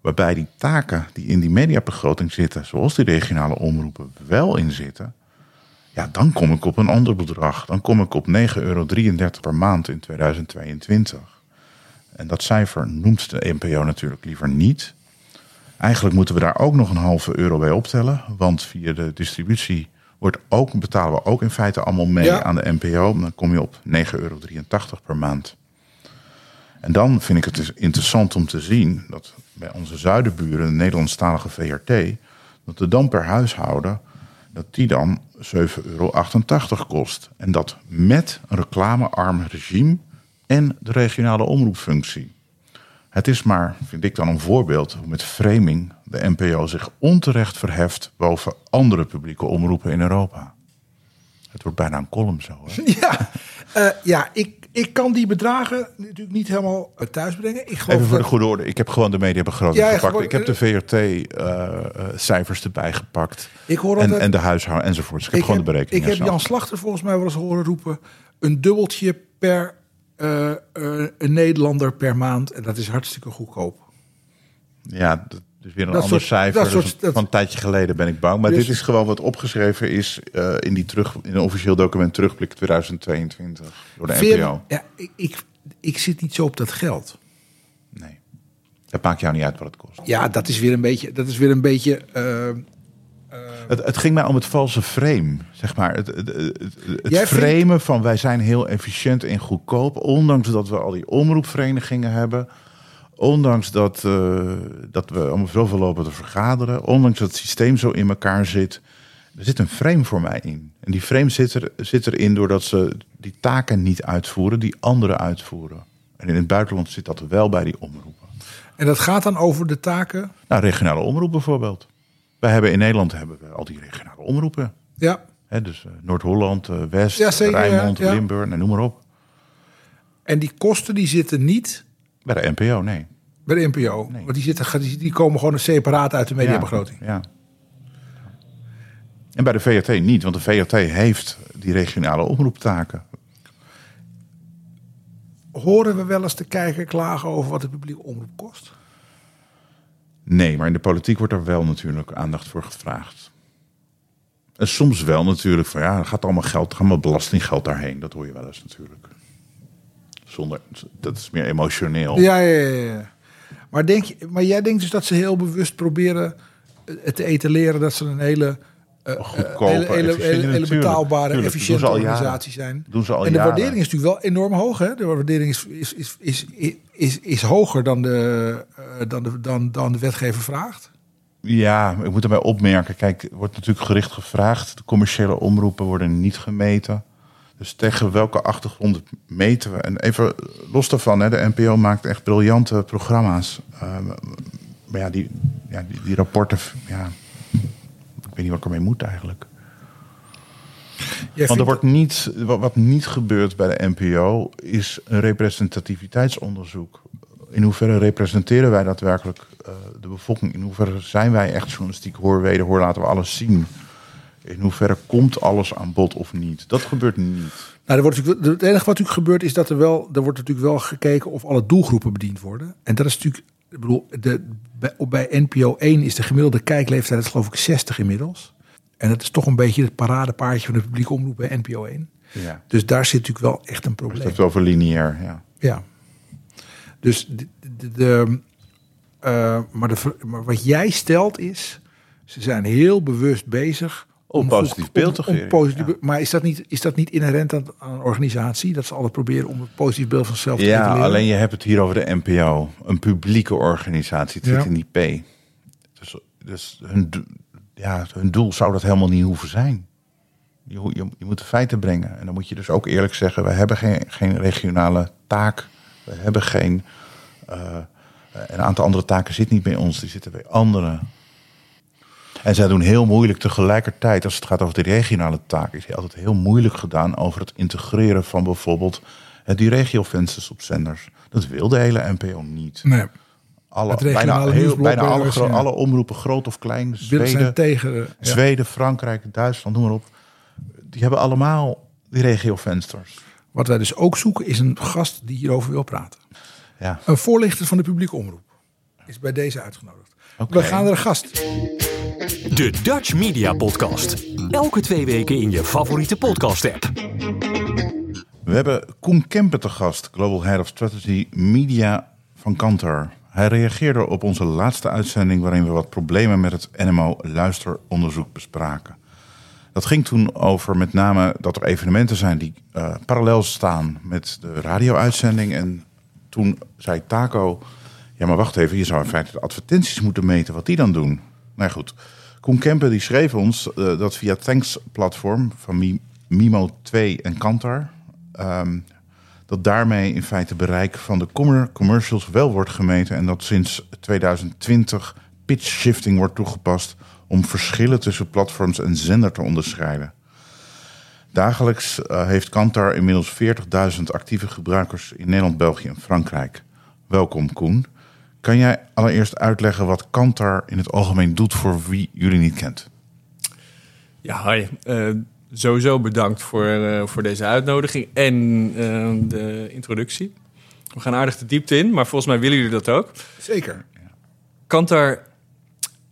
waarbij die taken die in die mediabegroting zitten, zoals die regionale omroepen, wel in zitten, ja, dan kom ik op een ander bedrag. Dan kom ik op 9,33 euro per maand in 2022. En dat cijfer noemt de NPO natuurlijk liever niet. Eigenlijk moeten we daar ook nog een halve euro bij optellen. Want via de distributie wordt ook, betalen we ook in feite allemaal mee Ja. aan de NPO. Dan kom je op 9,83 euro per maand. En dan vind ik het dus interessant om te zien dat bij onze zuidenburen, de Nederlandstalige VRT, dat de dan per huishouden, dat die dan 7,88 euro kost. En dat met een reclamearm regime en de regionale omroepfunctie. Het is maar, vind ik dan een voorbeeld, hoe met framing de NPO zich onterecht verheft boven andere publieke omroepen in Europa. Het wordt bijna een column zo. Hè? Ja, eh, ja ik, ik kan die bedragen natuurlijk niet helemaal eh, thuis brengen. Ik Even voor de goede orde. Ik heb gewoon de mediabegroting Ja, gepakt. gewoon, ik heb de VRT-cijfers erbij gepakt. Ik hoor en, en de huishouden enzovoorts. Ik heb gewoon de berekeningen. Ik heb. Jan Slachter volgens mij wel eens horen roepen... een dubbeltje per eh, eh, een Nederlander per maand. En dat is hartstikke goedkoop. Ja, dat is weer een Dat ander soort- cijfer. dat Dus soort- dat- van een tijdje geleden ben ik bang. Maar Dus- dit is gewoon wat opgeschreven is eh, in, die terug, in een officieel document terugblik 2022 door de Veer- NPO. ja, ik, ik, ik zit niet zo op dat geld. Nee. Dat maakt jou niet uit wat het kost. Ja, dat is weer een beetje... Dat is weer een beetje Het, het ging mij om het valse frame, zeg maar. Het, het, vindt- framen van wij zijn heel efficiënt en goedkoop, ondanks dat we al die omroepverenigingen hebben, ondanks dat, eh, dat we allemaal zoveel lopen te vergaderen, ondanks dat het systeem zo in elkaar zit. Er zit een frame voor mij in. En die frame zit, er, zit erin doordat ze die taken niet uitvoeren, die anderen uitvoeren. En in het buitenland zit dat wel bij die omroepen. en dat gaat dan over de taken... Nou, regionale omroep bijvoorbeeld. Wij hebben in Nederland hebben we al die regionale omroepen. Ja, Hè, dus eh, Noord-Holland, eh, West, Ja, zeker, Rijnmond, ja. Limburg, en noem maar op. en die kosten die zitten niet Bij de NPO, nee. bij de NPO. Nee. Want die, zitten, die die komen gewoon separaat uit de mediabegroting. Ja, ja. En bij de VRT niet, want de VRT heeft die regionale omroeptaken. Horen we wel eens de kijker klagen over wat de publieke omroep kost? Nee, maar in de politiek wordt er wel natuurlijk aandacht voor gevraagd. En soms wel natuurlijk van ja, gaat allemaal geld, gaat allemaal belastinggeld daarheen. Dat hoor je wel eens natuurlijk. Zonder, dat is meer emotioneel. Ja, ja, ja. ja. Maar, denk maar jij denkt dus dat ze heel bewust proberen het te etaleren dat ze een hele, Goedkope, hele, hele, efficiënte, hele, betaalbare, Tuurlijk, efficiënte organisatie zijn. Doen ze al en de jaren. waardering is natuurlijk wel enorm hoog. Hè? De waardering is, is, is, is, is, is, hoger dan de, eh, dan, de, dan, dan de wetgever vraagt. Ja, ik moet erbij opmerken. Kijk, wordt natuurlijk gericht gevraagd. De commerciële omroepen worden niet gemeten. Dus tegen welke achtergrond meten we? En even los daarvan, hè, de NPO maakt echt briljante programma's. Uh, maar ja, die, ja, die, die rapporten, ja, weet niet wat ik ermee moet eigenlijk. Jij Want er wordt niet, wat, niet gebeurt bij de NPO is een representativiteitsonderzoek. In hoeverre representeren wij daadwerkelijk eh, de bevolking? In hoeverre zijn wij echt journalistiek hoor, weder, hoor, laten we alles zien? In hoeverre komt alles aan bod of niet? Dat gebeurt niet. Nou, er wordt natuurlijk, het enige wat natuurlijk gebeurt is dat er wel, er wordt natuurlijk wel gekeken of alle doelgroepen bediend worden. En dat is natuurlijk, ik bedoel, de, bij, bij NPO 1 is de gemiddelde kijkleeftijd, dat is geloof ik 60 inmiddels. En dat is toch een beetje het paradepaardje van de publieke omroep bij NPO 1. Ja. Dus daar zit natuurlijk wel echt een Het probleem. heeft over lineair, ja. Ja. Dus de, de, de, eh, maar, de, maar wat jij stelt is, ze zijn heel bewust bezig Om positief beeld te ja. be- Maar is dat, niet, is dat niet inherent aan, aan een organisatie? Dat ze altijd proberen om een positief beeld van zichzelf te Ja, etaleren? alleen je hebt het hier over de NPO. Een publieke organisatie. Het zit Ja. in die P. Dus, dus hun, ja, hun doel zou dat helemaal niet hoeven zijn. Je, je, je moet de feiten brengen. En dan moet je dus ook eerlijk zeggen... we hebben geen, geen regionale taak. We hebben geen... eh, een aantal andere taken zitten niet bij ons. Die zitten bij anderen. En zij doen heel moeilijk tegelijkertijd... als het gaat over de regionale taak... is het altijd heel moeilijk gedaan... over het integreren van bijvoorbeeld... eh, die regiovensters op zenders. Dat wil de hele NPO niet. Nee, Alle, bijna regionale heel, bijna bij alle, alle omroepen, groot of klein... Zweden, tegen... ja. Zweden, Frankrijk, Duitsland, noem maar op. Die hebben allemaal die regiovensters. Wat wij dus ook zoeken is een gast die hierover wil praten. Ja. Een voorlichter van de publieke omroep is bij deze uitgenodigd. We gaan naar een gast. De Dutch Media Podcast. Elke twee weken in je favoriete podcast-app. We hebben Koen Kemper te gast, Global Head of Strategy Media van Kantar. Hij reageerde op onze laatste uitzending waarin we wat problemen met het NMO luisteronderzoek bespraken. Dat ging toen over met name dat er evenementen zijn die eh, parallel staan met de radio-uitzending. En toen zei Taco, ja maar wacht even, je zou in feite de advertenties moeten meten wat die dan doen. Nou goed, Koen Kemper die schreef ons eh, dat via Thanks-platform van Mi- Mimo 2 en Kantar... ehm, dat daarmee in feite bereik van de commer- commercials wel wordt gemeten... en dat sinds 2020 pitch shifting wordt toegepast... om verschillen tussen platforms en zender te onderscheiden. Dagelijks eh, heeft Kantar inmiddels 40.000 actieve gebruikers in Nederland, België en Frankrijk. Welkom Koen. Kan jij allereerst uitleggen wat Kantar in het algemeen doet voor wie jullie niet kent? Ja, hi. Eh, sowieso bedankt voor, eh, voor deze uitnodiging en eh, de introductie. We gaan aardig de diepte in, maar volgens mij willen jullie dat ook. Zeker. Kantar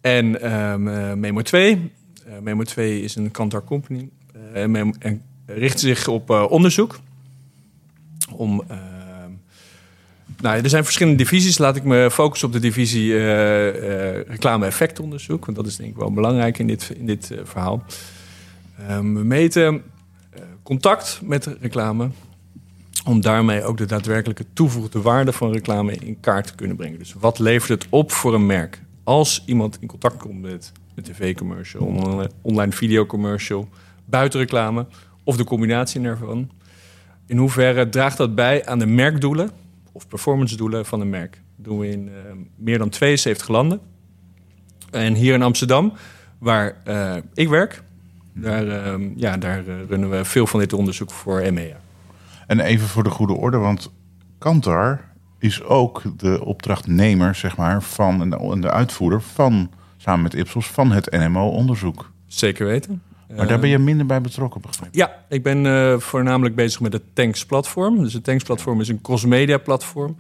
en ehm, eh, Memo 2. Eh, Memo 2 is een Kantar company eh, en, richt zich op eh, onderzoek. Om, nou, er zijn verschillende divisies. Laat ik me focussen op de divisie eh, eh, reclame-effectonderzoek. Want dat is denk ik wel belangrijk in dit, in dit eh, verhaal. Ehm, we meten contact met reclame. Om daarmee ook de daadwerkelijke toegevoegde waarde van reclame in kaart te kunnen brengen. Dus wat levert het op voor een merk? Als iemand in contact komt met een tv-commercial, een online videocommercial, buitenreclame of de combinatie daarvan. In hoeverre draagt dat bij aan de merkdoelen of performance doelen van een merk? Dat doen we in eh, meer dan 72 landen. En hier in Amsterdam, waar eh, ik werk, daar, eh, ja, daar eh, runnen we veel van dit onderzoek voor EMEA. En even voor de goede orde, want Kantar is ook de opdrachtnemer, zeg maar, van en de uitvoerder van, samen met Ipsos, van het NMO-onderzoek. Zeker weten. Maar daar ben je minder bij betrokken, begrijp ik. Ja, ik ben eh, voornamelijk bezig met het Tanks-platform. Dus het Tanks-platform is een cross-media-platform...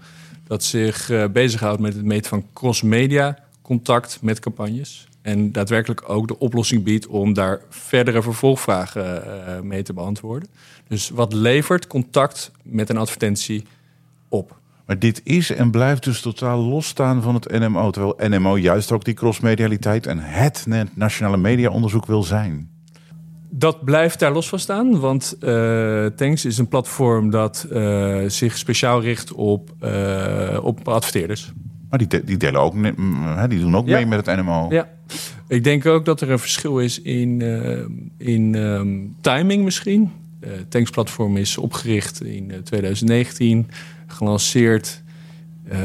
dat zich eh, bezighoudt met het meten van cross-media contact met campagnes. En daadwerkelijk ook de oplossing biedt om daar verdere vervolgvragen eh, mee te beantwoorden. Dus wat levert contact met een advertentie op? Maar dit is en blijft dus totaal losstaan van het NMO. Terwijl NMO juist ook die crossmedialiteit en het nationale mediaonderzoek wil zijn. Dat blijft daar los van staan, want eh Tanks is een platform dat eh, zich speciaal richt op, eh, op adverteerders. Maar die, de- die delen ook, mm, die doen ook Ja. mee met het NMO. Ja, ik denk ook dat er een verschil is in, in ehm, timing misschien. Eh Tanks platform is opgericht in eh, 2019, gelanceerd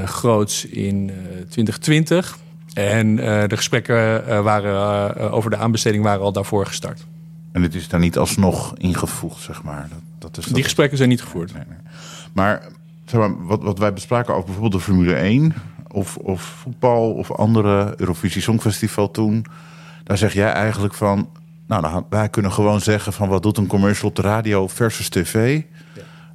groots in eh, 2020. En de gesprekken waren, over de aanbesteding waren al daarvoor gestart. En het is daar niet alsnog ingevoegd, zeg maar. Dat, dat is Die gesprekken zijn niet gevoerd. Nee, nee. Maar, zeg maar wat, wat wij bespraken over bijvoorbeeld de Formule 1 of, of voetbal of andere Eurovisie Songfestival toen. Daar zeg jij eigenlijk van, nou wij kunnen gewoon zeggen van wat doet een commercial op de radio versus tv.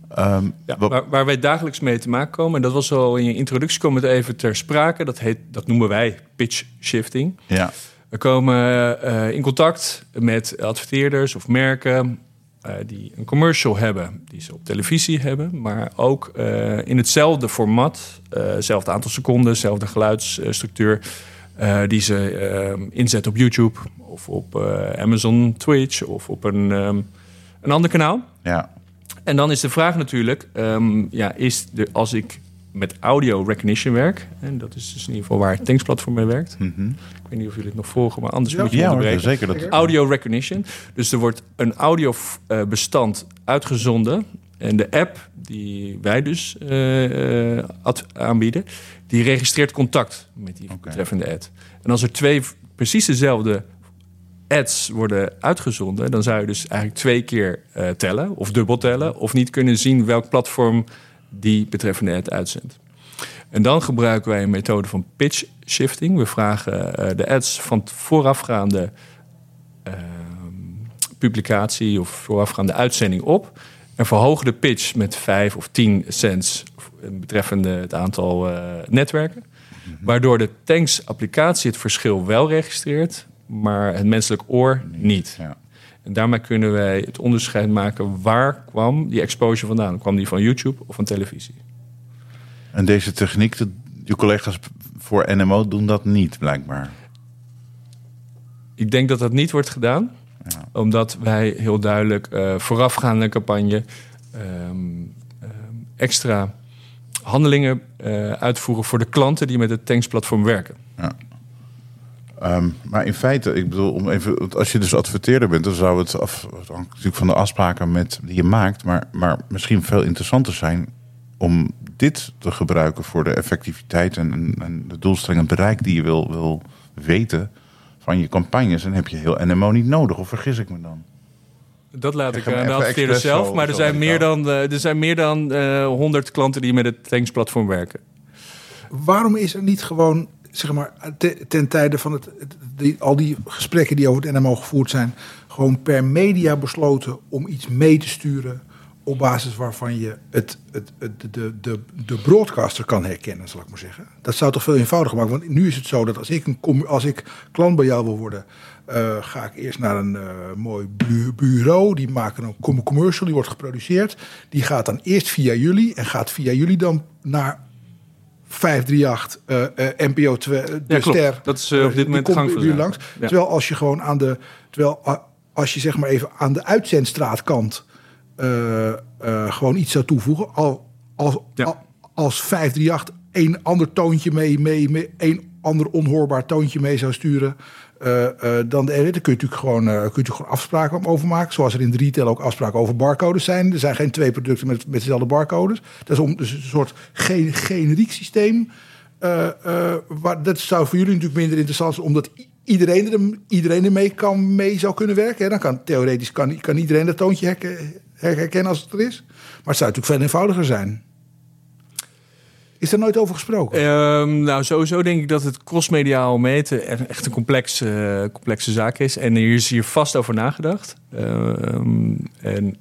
Ehm, Ja, wat- waar, waar wij dagelijks mee te maken komen, en dat was al in je introductie kwam het even ter sprake. Dat, heet, dat noemen wij pitch shifting. ja, We komen eh, in contact met adverteerders of merken eh, die een commercial hebben, die ze op televisie hebben, maar ook eh, in hetzelfde format, hetzelfde aantal seconden, dezelfde geluidsstructuur, die ze inzetten op YouTube of op Amazon Twitch of op een, ehm, een ander kanaal. ja, En dan is de vraag natuurlijk, ehm, ja, is de, als ik met audio recognition werk, en dat is dus in ieder geval waar het Tanksplatform mee werkt. Ik weet niet of jullie het nog volgen, maar anders moet je ja hoor, zeker. Dat, Audio recognition. Dus er wordt een audiobestand uitgezonden. En de app die wij dus eh, eh, aanbieden, die registreert contact met die betreffende ad. En als er twee precies dezelfde ads worden uitgezonden, dan zou je dus eigenlijk twee keer eh, tellen of dubbel tellen, of niet kunnen zien welk platform die betreffende ad uitzendt. En dan gebruiken wij een methode van pitch shifting. We vragen eh, de ads van voorafgaande ehm, publicatie of voorafgaande uitzending op. En verhogen de pitch met 5 of 10 cents betreffende het aantal eh, netwerken. Waardoor de Tanks applicatie het verschil wel registreert, maar het menselijk oor niet. ja. En daarmee kunnen wij het onderscheid maken waar kwam die exposure vandaan. Kwam die van YouTube of van televisie? En deze techniek, de, je collega's voor NMO doen dat niet, blijkbaar. Ik denk dat dat niet wordt gedaan. Omdat wij heel duidelijk eh voorafgaande campagne ehm, ehm, extra handelingen eh, uitvoeren voor de klanten die met het Tanks-platform werken. Ehm, maar in feite, ik bedoel, om even, want als je dus adverteerder bent, dan zou het af, natuurlijk van de afspraken met, die je maakt, maar, maar misschien veel interessanter zijn om dit te gebruiken voor de effectiviteit en, de doelstelling en bereik die je wil, wil weten van je campagnes. En heb je heel NMO niet nodig, of vergis ik me dan? Dat laat ik ga aan hem de adverteerder zelf. zo- Maar er zo zijn, meer dan, eh, er zijn meer dan eh 100 klanten die met het Tanks-platform werken. Waarom is er niet gewoon, zeg maar, te- ten tijde van het, al die gesprekken die over het NMO gevoerd zijn, gewoon per media besloten om iets mee te sturen op basis waarvan je het, het, de, de, de broadcaster kan herkennen, zal ik maar zeggen. Dat zou toch veel eenvoudiger maken. Want nu is het zo dat als ik, een, als ik klant bij jou wil worden, eh, ga ik eerst naar een eh, mooi bu- bureau. Die maken een com- commercial, die wordt geproduceerd. Die gaat dan eerst via jullie en gaat via jullie dan naar 538, eh eh NPO 2, de Ja, ster. Dat is, eh, op dit moment de gang langs. Ja. Terwijl als je gewoon aan de, terwijl als je zeg maar even aan de uitzendstraatkant eh, eh, gewoon iets zou toevoegen, al, als, Ja. al- als 538 een ander toontje mee, mee, mee een ander onhoorbaar toontje mee zou sturen. Eh, eh, dan daar kun je natuurlijk gewoon, eh, kun je gewoon afspraken over maken. Zoals er in de retail ook afspraken over barcodes zijn. Er zijn geen twee producten met, met dezelfde barcodes. Dat is om, dus een soort gen, generiek systeem. Dat zou voor jullie natuurlijk minder interessant zijn, omdat iedereen, er, iedereen ermee kan, mee zou kunnen werken. Hè? Dan kan theoretisch kan, kan iedereen dat toontje herke- her- herkennen als het er is. Maar het zou natuurlijk veel eenvoudiger zijn. Is daar nooit over gesproken? Ehm, nou, sowieso denk ik dat het crossmediaal meten echt een complexe, eh, complexe zaak is. En hier is hier vast over nagedacht. Ehm, en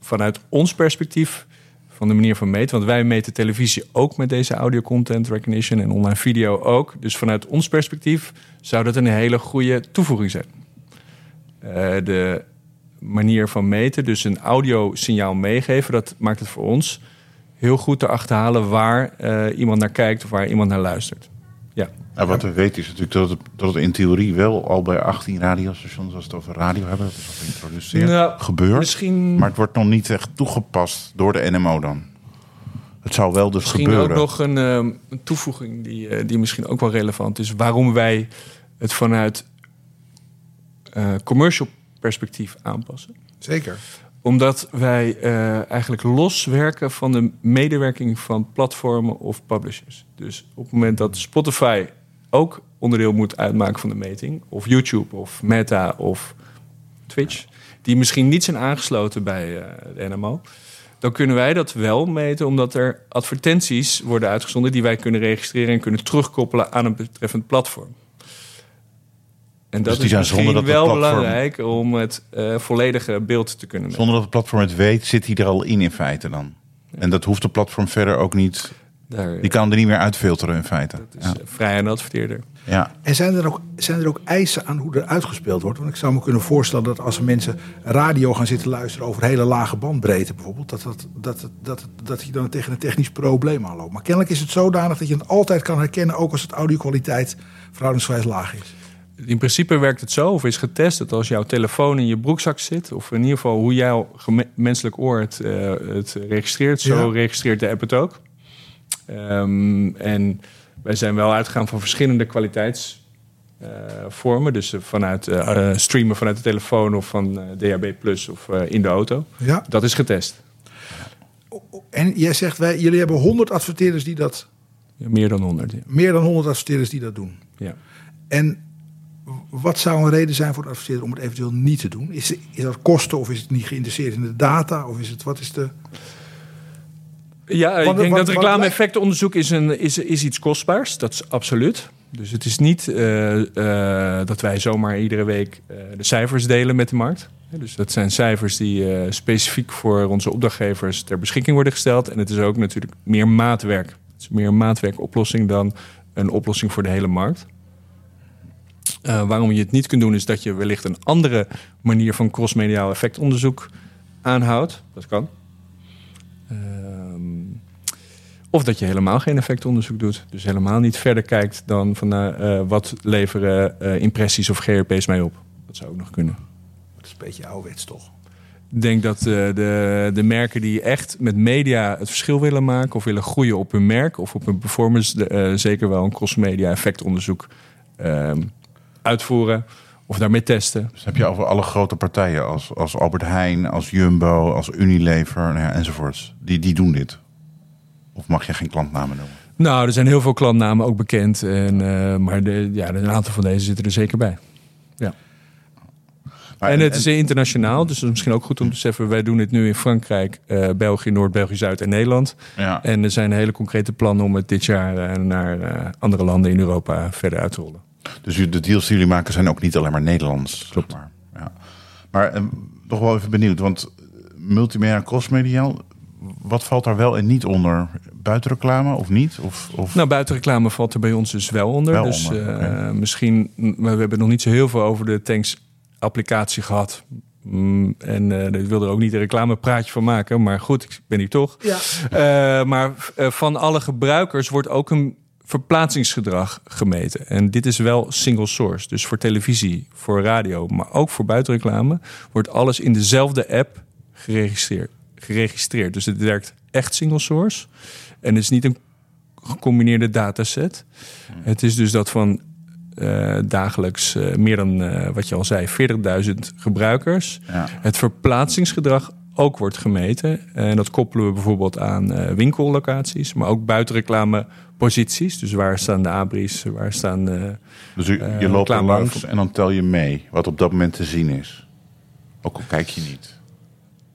vanuit ons perspectief, van de manier van meten... want wij meten televisie ook met deze audio content recognition... en online video ook. Dus vanuit ons perspectief zou dat een hele goede toevoeging zijn. Eh, de manier van meten, dus een audiosignaal meegeven... dat maakt het voor ons heel goed te achterhalen waar eh, iemand naar kijkt of waar iemand naar luistert. Ja, Nou, wat we weten is natuurlijk dat het, dat het in theorie wel al bij 18 radiostations, als we het over radio hebben, dat is al geïntroduceerd, Nou, gebeurt. misschien- Maar het wordt nog niet echt toegepast door de NMO dan. Het zou wel dus misschien gebeuren. ook nog een, een toevoeging die, eh, die misschien ook wel relevant is. Waarom wij het vanuit eh, commercial perspectief aanpassen. Zeker. Omdat wij eh, eigenlijk loswerken van de medewerking van platformen of publishers. Dus op het moment dat Spotify ook onderdeel moet uitmaken van de meting, of YouTube of Meta of Twitch, die misschien niet zijn aangesloten bij eh, de NMO. Dan kunnen wij dat wel meten, omdat er advertenties worden uitgezonden die wij kunnen registreren en kunnen terugkoppelen aan een betreffend platform. En dat die is zijn misschien dat wel platform- belangrijk om het eh, volledige beeld te kunnen meten. Zonder dat het platform het weet, zit hij er al in in feite dan. En dat hoeft de platform verder ook niet. Daar, Die kan hem er niet meer uitfilteren in feite. het is Ja. eh, vrij aan de adverteerder. ja. En zijn er, ook, zijn er ook eisen aan hoe er uitgespeeld wordt? Want ik zou me kunnen voorstellen dat als mensen radio gaan zitten luisteren over hele lage bandbreedte bijvoorbeeld, dat, dat, dat, dat, dat je dan tegen een technisch probleem aanloopt. Maar kennelijk is het zodanig dat je het altijd kan herkennen, ook als het audio-kwaliteit verhoudingsgewijs laag is. In principe werkt het zo, of is getest, dat als jouw telefoon in je broekzak zit, of in ieder geval hoe jouw menselijk oor het, eh, het registreert, zo Ja. registreert de app het ook. Ehm, en wij zijn wel uitgegaan van verschillende kwaliteitsvormen. dus eh, vanuit eh, streamen vanuit de telefoon of van DHB Plus of in de auto. Ja. Dat is getest. En jij zegt, wij, jullie hebben 100 adverteerders die dat, Ja, meer dan 100. Ja. meer dan 100 adverteerders die dat doen. Ja. En wat zou een reden zijn voor de adverteerder om het eventueel niet te doen? Is, is dat kosten of is het niet geïnteresseerd in de data? Of is het, wat is de... Ja, ik denk want- dat reclame-effectenonderzoek is, een, is, is iets kostbaars. Dat is absoluut. Dus het is niet eh, eh, dat wij zomaar iedere week eh, de cijfers delen met de markt. Dus dat zijn cijfers die specifiek voor onze opdrachtgevers ter beschikking worden gesteld. En het is ook natuurlijk meer maatwerk. Het is meer een maatwerkoplossing dan een oplossing voor de hele markt. Eh, waarom je het niet kunt doen, is dat je wellicht een andere manier van crossmediaal effectonderzoek aanhoudt. Dat kan. Ehm, of dat je helemaal geen effectonderzoek doet. Dus helemaal niet verder kijkt dan van eh, eh, wat leveren impressies of GRP's mij op. Dat zou ook nog kunnen. Dat is een beetje ouderwets toch? Ik denk dat de, de merken die echt met media het verschil willen maken... of willen groeien op hun merk of op hun performance... de, zeker wel een cross-media effectonderzoek ehm, uitvoeren of daarmee testen. Dus heb je over alle grote partijen als, als Albert Heijn, als Jumbo, als Unilever nou ja, enzovoorts. Die, die doen dit. Of mag je geen klantnamen noemen? Nou, er zijn heel veel klantnamen ook bekend. En, eh, maar de, ja, een aantal van deze zitten er zeker bij. Ja. Maar en het is internationaal, dus dat is misschien ook goed om te beseffen. Wij doen dit nu in Frankrijk, eh, België, Noord, België, Zuid en Nederland. Ja. En er zijn hele concrete plannen om het dit jaar eh, naar andere landen in Europa verder uit te rollen. Dus de deals die jullie maken zijn ook niet alleen maar Nederlands. Klopt. Maar, ja. maar eh, nog wel even benieuwd, want eh, multimedia en crossmediaal, wat valt daar wel en niet onder? Buitenreclame of niet? Of, of... Nou, buitenreclame valt er bij ons dus wel onder. Wel dus onder, eh, misschien, maar we hebben nog niet zo heel veel over de Tanks applicatie gehad. Mm, en eh ik wil er ook niet een reclamepraatje van maken, maar goed, ik ben hier toch. Ja. Eh, maar van alle gebruikers wordt ook een verplaatsingsgedrag gemeten. En dit is wel single source. Dus voor televisie, voor radio, maar ook voor buitenreclame wordt alles in dezelfde app geregistreerd. geregistreerd. Dus het werkt echt single source. En het is niet een gecombineerde dataset. Het is dus dat van eh, dagelijks eh, meer dan, eh, wat je al zei, 40.000 gebruikers. Ja. Het verplaatsingsgedrag ook wordt gemeten. En dat koppelen we bijvoorbeeld aan eh, winkellocaties, maar ook buitenreclame posities. Dus waar staan de abris, waar staan... eh, Dus u, Eh, je loopt er langs en dan tel je mee wat op dat moment te zien is. Ook al kijk je niet.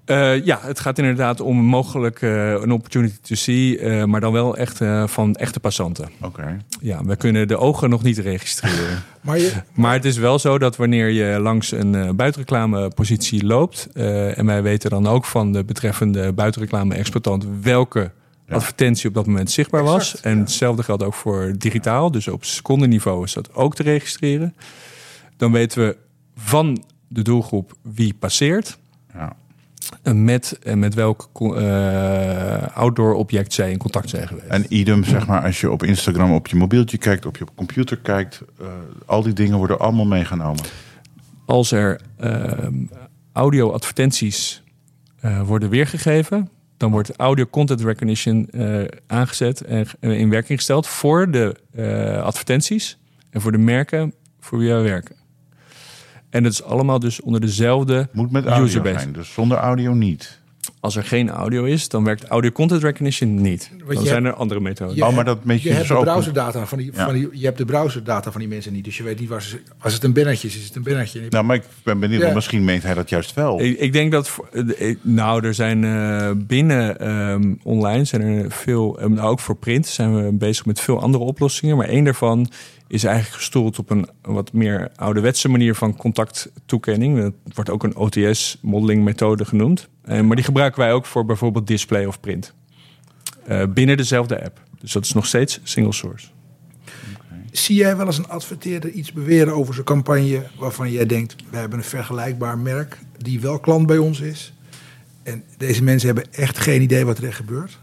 Eh, ja, het gaat inderdaad om mogelijk eh, een opportunity to see, eh, maar dan wel echt eh, van echte passanten. Oké. Ja, we kunnen de ogen nog niet registreren. Maar je, maar het is wel zo dat wanneer je langs een eh, buitenreclamepositie loopt, eh, en wij weten dan ook van de betreffende buitenreclame-exploitant welke advertentie op dat moment zichtbaar was. En hetzelfde geldt ook voor digitaal, dus op secondenniveau is dat ook te registreren. Dan weten we van de doelgroep wie passeert. Ja. En met, en met welk eh, outdoor object zij in contact zijn geweest. En idem, zeg maar, als je op Instagram op je mobieltje kijkt, op je computer kijkt, eh, al die dingen worden allemaal meegenomen. Als er ehm, audio-advertenties eh, worden weergegeven, dan wordt audio content recognition eh, aangezet en eh, in werking gesteld voor de eh, advertenties en voor de merken voor wie wij werken. En dat is allemaal dus onder dezelfde Moet met audio userbase. zijn, dus zonder audio niet. als er geen audio is, dan werkt audio content recognition niet. Dan je zijn hebt- er andere methoden. Je Oh, maar hebt- dat je je dus hebt de browserdata van die, Ja. van die, je hebt de browserdata van die mensen niet, dus je weet niet waar ze. Als het een bannertje is, is het een bannertje. Nou, maar ik ben benieuwd, Ja. want misschien meet hij dat juist wel. Ik, ik denk dat eh, eh, nou er zijn eh, binnen ehm, online zijn er veel nou, ook voor print zijn we bezig met veel andere oplossingen, maar één daarvan is eigenlijk gestoeld op een wat meer ouderwetse manier van contacttoekenning. Dat wordt ook een OTS modeling methode genoemd, Eh, maar die gebruiken wij ook voor bijvoorbeeld display of print Eh, binnen dezelfde app. Dus dat is nog steeds single source. Zie jij wel eens een adverteerder iets beweren over zijn campagne waarvan jij denkt, we hebben een vergelijkbaar merk die wel klant bij ons is. En deze mensen hebben echt geen idee wat er echt gebeurt.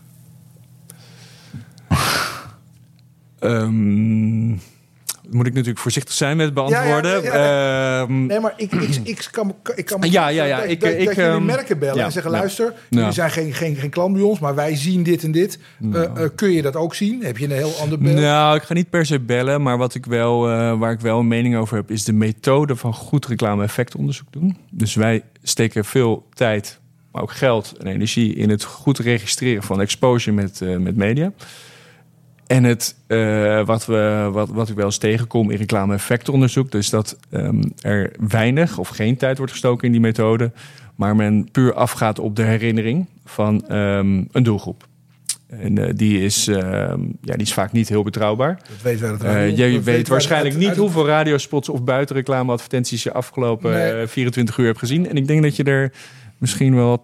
Ehm, moet ik natuurlijk voorzichtig zijn met beantwoorden. Ja, ja, Ehm, Nee, maar ik, ik, ik kan, ik kan Ja, ja, ja, dat, ik- dat, ik, dat jullie ehm, merken bellen en zeggen, luister, jullie zijn geen, geen, geen klant bij ons, maar wij zien dit en dit. Eh, eh, kun je dat ook zien? Heb je een heel ander beeld? Nou, ik ga niet per se bellen, maar wat ik wel, eh, waar ik wel een mening over heb, is de methode van goed reclame-effectonderzoek doen. Dus wij steken veel tijd, maar ook geld en energie in het goed registreren van exposure met, met media. En het, eh, wat, we, wat, wat ik wel eens tegenkom in reclame-effectonderzoek, dus dat ehm, er weinig of geen tijd wordt gestoken in die methode, maar men puur afgaat op de herinnering van ehm, een doelgroep. En eh, die, is, ehm, ja, die is vaak niet heel betrouwbaar. Dat wij dat Eh, je dat weet waarschijnlijk uit- niet uit- hoeveel radiospots of buitenreclameadvertenties je afgelopen Nee. eh, 24 uur hebt gezien. En ik denk dat je er misschien wel 80%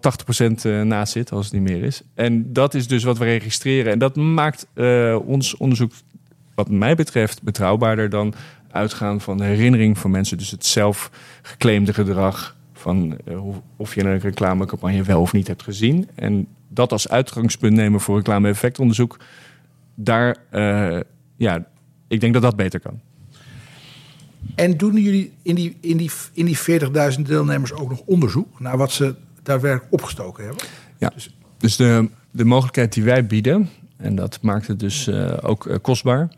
eh, naast zit, als het niet meer is. En dat is dus wat we registreren. En dat maakt eh, ons onderzoek, wat mij betreft, betrouwbaarder dan uitgaan van de herinnering van mensen. Dus het zelf geclaimde gedrag van eh, of je een reclamecampagne wel of niet hebt gezien. En dat als uitgangspunt nemen voor reclame-effectonderzoek, daar, ja, ik denk dat dat beter kan. En doen jullie in die, in die, in die 40.000 deelnemers ook nog onderzoek naar wat ze daar werkelijk opgestoken hebben? Ja. Dus de, de mogelijkheid die wij bieden, en dat maakt het dus eh, ook eh, kostbaar,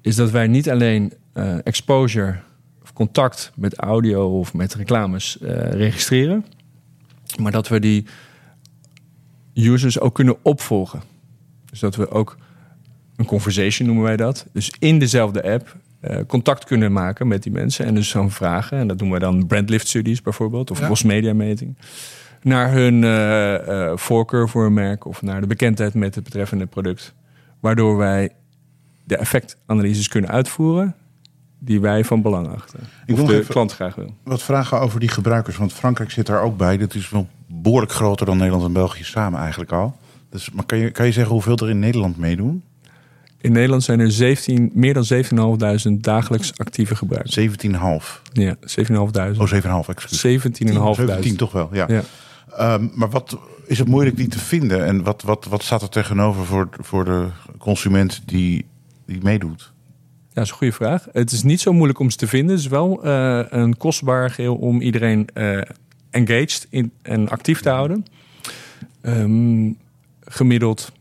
is dat wij niet alleen eh, exposure of contact met audio of met reclames registreren, maar dat we die users ook kunnen opvolgen. Dus dat we ook een conversation noemen wij dat. Dus in dezelfde app contact kunnen maken met die mensen en dus dan vragen. En dat noemen we dan brandlift studies bijvoorbeeld of Ja. cross media meting. Naar hun eh, eh, voorkeur voor een merk of naar de bekendheid met het betreffende product. Waardoor wij de effectanalyses kunnen uitvoeren die wij van belang achten. wil of nog de even- klant graag wil. Wat vragen over die gebruikers, want Frankrijk zit daar ook bij. Dat is wel behoorlijk groter dan Nederland en België samen eigenlijk al. Dus, maar kan je, kan je zeggen hoeveel er in Nederland meedoen? In Nederland zijn er 17, meer dan 17.500 dagelijks actieve gebruikers. 17,5. Ja, 17.500. Oh, 7,5, excuus. 17.500. 17 toch wel, ja. Ja. Ehm, maar wat is het moeilijk die te vinden? En wat, wat, wat staat er tegenover voor, voor de consument die, die meedoet? Ja, dat is een goede vraag. Het is niet zo moeilijk om ze te vinden. Het is wel eh, een kostbaar geheel om iedereen eh, engaged in, en actief te houden. Ehm, gemiddeld,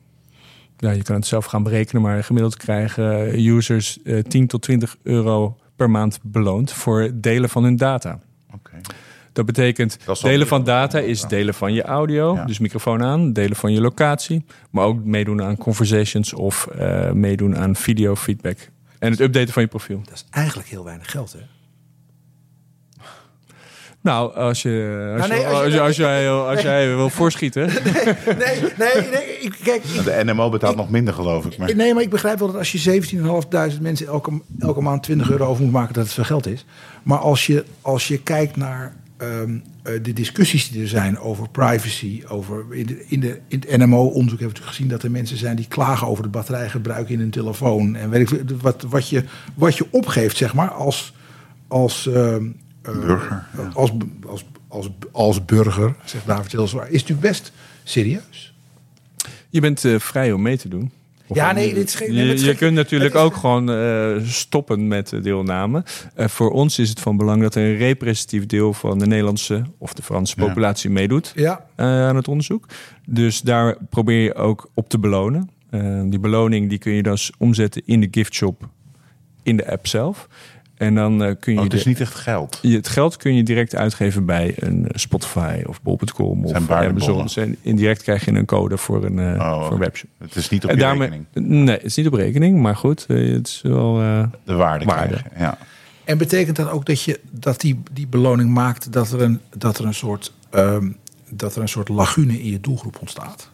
ja, je kan het zelf gaan berekenen, maar gemiddeld krijgen users eh 10 tot 20 euro per maand beloond voor delen van hun data. Oké. Dat betekent Dat delen van data is delen van je audio, Ja. dus microfoon aan, delen van je locatie, maar ook meedoen aan conversations of eh, meedoen aan video feedback en het updaten van je profiel. Dat is eigenlijk heel weinig geld, hè? Nou, als je als, Nou, nee, als je- als, je- als jij, als jij wil voorschieten, Nee, nee, nee. Ik, kijk, ik, De NMO betaalt nog minder, geloof ik. Maar... Nee, maar ik begrijp wel dat als je 17.500 mensen elke, elke maand 20 euro over moet maken, dat het veel geld is. Maar als je, als je kijkt naar ehm, eh, de discussies die er zijn over privacy, over in, de, in, de, in het NMO-onderzoek hebben we natuurlijk gezien dat er mensen zijn die klagen over het batterijgebruik in hun telefoon. En weet ik, veel, wat, wat, je, wat je opgeeft, zeg maar, als, als, ehm, eh, Burger, ja. als, als, als, als burger, zegt David Hilswaar, is natuurlijk best serieus. je bent eh, vrij om mee te doen. Ja, nee, dit is geen. nee, Je, je kunt natuurlijk ook gewoon eh, stoppen met de deelname. Eh, voor ons is het van belang dat een representatief deel van de Nederlandse of de Franse Ja. populatie meedoet Ja, eh, aan het onderzoek. Dus daar probeer je ook op te belonen. Eh, die beloning die kun je dus omzetten in de giftshop in de app zelf. En dan eh, kun je, Oh, het is de- niet echt geld. je- het geld kun je direct uitgeven bij een eh, Spotify of bol.com of. Amazon. Zijn- Indirect krijg je een code voor een, eh, Oh, voor een webshop. Het is niet op En je daarmee, rekening. nee, het is niet op rekening, maar goed, het is wel. eh, De waarde, Waarde. krijgen. Ja. En betekent dat ook dat, je, dat die, die beloning maakt dat er een, dat er een soort. ehm, dat er een soort lagune in je doelgroep ontstaat.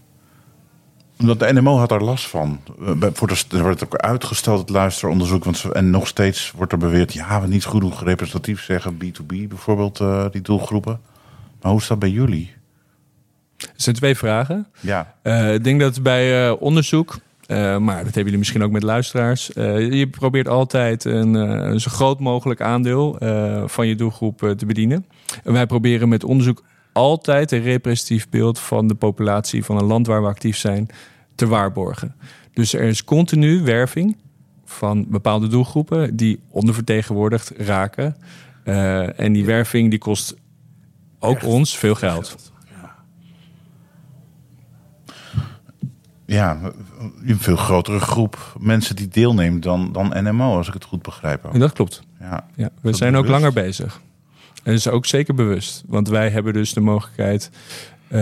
Omdat de NMO had er last van. Eh, bij- Voor de, er wordt ook uitgesteld het luisteronderzoek. Want en nog steeds wordt er beweerd... ja, we niet goed genoeg representatief zeggen. B2B bijvoorbeeld, eh, die doelgroepen. Maar hoe is dat bij jullie? er zijn twee vragen. Ja, Eh, ik denk dat bij onderzoek, maar dat hebben jullie misschien ook met luisteraars, je probeert altijd een zo groot mogelijk aandeel van je doelgroep te bedienen. En wij proberen met onderzoek altijd een representatief beeld van de populatie van een land waar we actief zijn te waarborgen. Dus er is continu werving van bepaalde doelgroepen die ondervertegenwoordigd raken. Eh, en die werving die kost ook ons veel geld. ja, een veel grotere groep mensen die deelneemt dan, dan NMO, als ik het goed begrijp. ook. En dat klopt. Ja. Ja, we zijn ook bewust? langer bezig. En dat is ook zeker bewust. Want wij hebben dus de mogelijkheid. eh,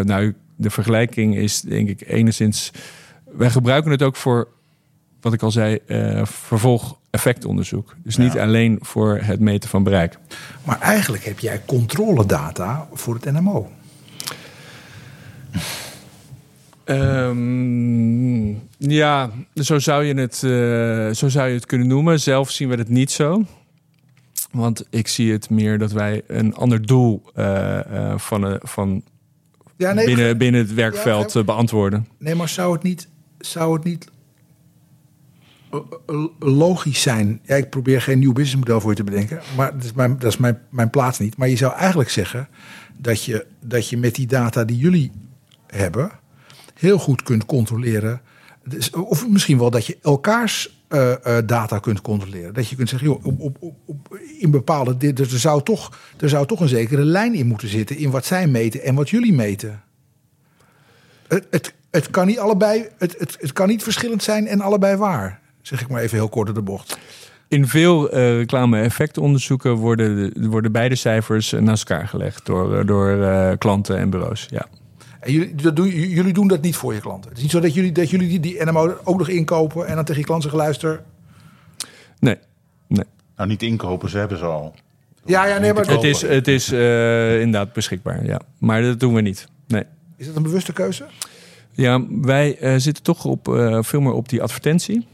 nou, de vergelijking is denk ik enigszins. Wij gebruiken het ook voor, wat ik al zei, eh vervolg-effectonderzoek. Dus niet Ja. alleen voor het meten van bereik. Maar eigenlijk heb jij controledata voor het NMO. Ehm, ja, zo zou, je het, eh, zo zou je het kunnen noemen. Zelf zien we het niet zo. Want ik zie het meer dat wij een ander doel eh, eh, van, eh, van Ja, nee, binnen, binnen het werkveld Ja, beantwoorden. nee maar zou het niet, zou het niet logisch zijn? Ja, ik probeer geen nieuw businessmodel voor je te bedenken, maar dat is mijn, dat is mijn, mijn plaats niet. Maar je zou eigenlijk zeggen dat je, dat je met die data die jullie hebben heel goed kunt controleren. Dus, of misschien wel dat je elkaars eh, eh, data kunt controleren. Dat je kunt zeggen, joh, op, op, op, in bepaalde. Dus er, zou toch, er zou toch een zekere lijn in moeten zitten in wat zij meten en wat jullie meten. Het, het, het, kan niet allebei, het, het, het kan niet verschillend zijn en allebei waar. Zeg ik maar even heel kort door de bocht. In veel eh reclame-effectonderzoeken worden, de- worden beide cijfers naast elkaar gelegd door, door klanten en bureaus. Ja. En jullie, dat doen, jullie doen dat niet voor je klanten. Het is niet zo dat jullie, dat jullie die, die NMO ook nog inkopen en dan tegen je klant zeggen: luister. Nee, nee. Nou, niet inkopen, ze hebben ze al. Ja, ja, nee, maar Het is, het is eh, inderdaad beschikbaar, ja. Maar dat doen we niet. Nee. is dat een bewuste keuze? Ja, wij eh, zitten toch op, eh, veel meer op die advertentie.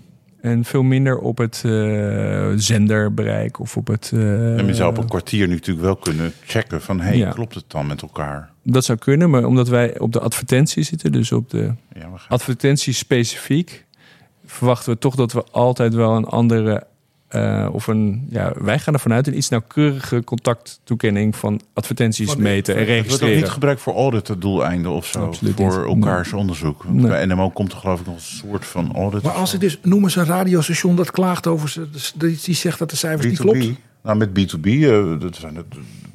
En veel minder op het eh, zenderbereik of op het... eh, en je zou op een kwartier nu natuurlijk wel kunnen checken van... hey, Ja. klopt het dan met elkaar? Dat zou kunnen, maar omdat wij op de advertentie zitten, dus op de Ja, we gaan... advertentie specifiek, verwachten we toch dat we altijd wel een andere, eh, of een, ja, wij gaan ervan uit een iets nauwkeurige contacttoekenning van advertenties meten en Het wordt ook registreren. niet gebruikt voor auditdoeleinden of zo. Absoluut voor niet. elkaars onderzoek. Nee. bij NMO komt er geloof ik nog een soort van audit. Maar als ik dus noem eens een radiostation dat klaagt over ze, die die zegt dat de cijfers niet klopt. Nou, met B2B, eh, dat zijn het,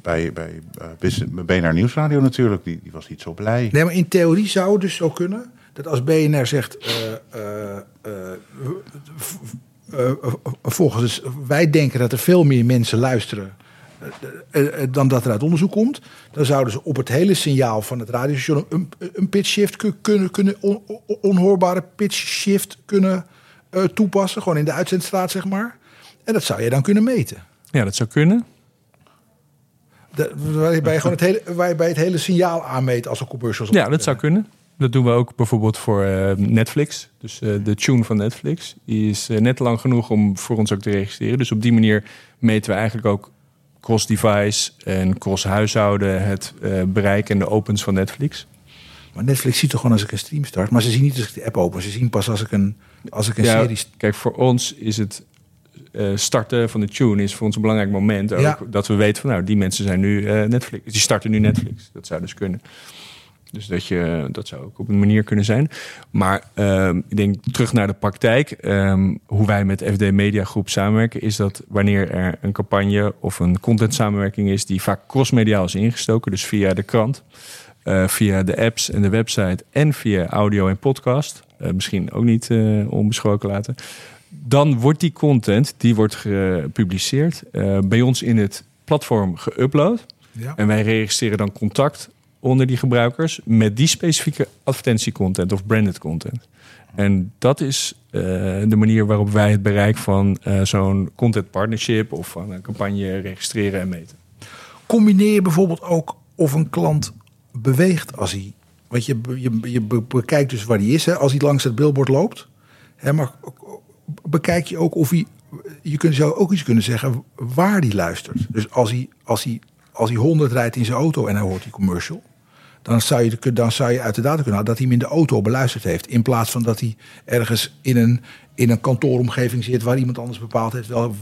bij, bij, eh, BNR Nieuwsradio natuurlijk, die, die was niet zo blij. Nee, maar in theorie zou het dus zo kunnen dat als BNR zegt. Eh, volgens wij denken dat er veel meer mensen luisteren. eh, dan dat er uit onderzoek komt. Dan zouden ze op het hele signaal van het radiostation een, een pitch shift ku- kunnen, kunnen on- on- onhoorbare pitch shift kunnen toepassen. Gewoon in de uitzendstraat, zeg maar. En dat zou je dan kunnen meten. Ja, dat zou kunnen. De, waarbij, je gewoon het hele, waarbij het hele signaal aanmeet als er commercials op Ja, dat zou kunnen. Dat doen we ook bijvoorbeeld voor eh, Netflix. Dus eh, de tune van Netflix. Die is eh, net lang genoeg om voor ons ook te registreren. Dus op die manier meten we eigenlijk ook cross-device en cross-huishouden het bereik en de opens van Netflix. Maar Netflix ziet toch gewoon als ik een stream start. Maar ze zien niet als ik de app open. Ze zien pas als ik een, als ik een Ja, serie... kijk, voor ons is het starten van de tune is voor ons een belangrijk moment. Ook Ja. Dat we weten van nou, die mensen zijn nu Netflix. Die starten nu Netflix. Dat zou dus kunnen. Dus dat, je, dat zou ook op een manier kunnen zijn. Maar ehm, ik denk terug naar de praktijk. Ehm, hoe wij met FD Media Groep samenwerken, is dat wanneer er een campagne of een content samenwerking is die vaak crossmediaal is ingestoken, dus via de krant, eh, via de apps en de website en via audio en podcast, eh, misschien ook niet eh, onbesproken laten. dan wordt die content, die wordt gepubliceerd, bij ons in het platform geüpload. Ja. En wij registreren dan contact onder die gebruikers met die specifieke advertentiecontent of branded content. En dat is eh, de manier waarop wij het bereik van eh, zo'n content partnership of van een campagne registreren en meten. Combineer je bijvoorbeeld ook of een klant beweegt als hij. Want je, je, je be- bekijkt dus waar hij is, hè, als hij langs het billboard loopt. Hè, maar bekijk je ook of hij. Je kunt, zou ook iets kunnen zeggen waar hij luistert. Dus als hij, als hij, als hij 100 rijdt in zijn auto en hij hoort die commercial. Dan zou, je, dan zou je uit de data kunnen halen dat hij hem in de auto beluisterd heeft. In plaats van dat hij ergens in een, in een kantooromgeving zit waar iemand anders bepaald heeft wel,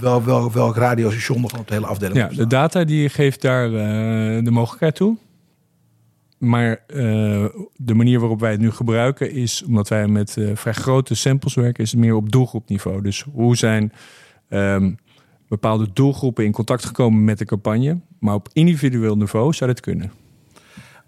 wel, wel, welk radiostation nog op de hele afdeling Ja, de data die geeft daar eh, de mogelijkheid toe. Maar eh, de manier waarop wij het nu gebruiken is, omdat wij met eh, vrij grote samples werken, is het meer op doelgroepniveau. Dus hoe zijn ehm, bepaalde doelgroepen in contact gekomen met de campagne, maar op individueel niveau zou dat kunnen.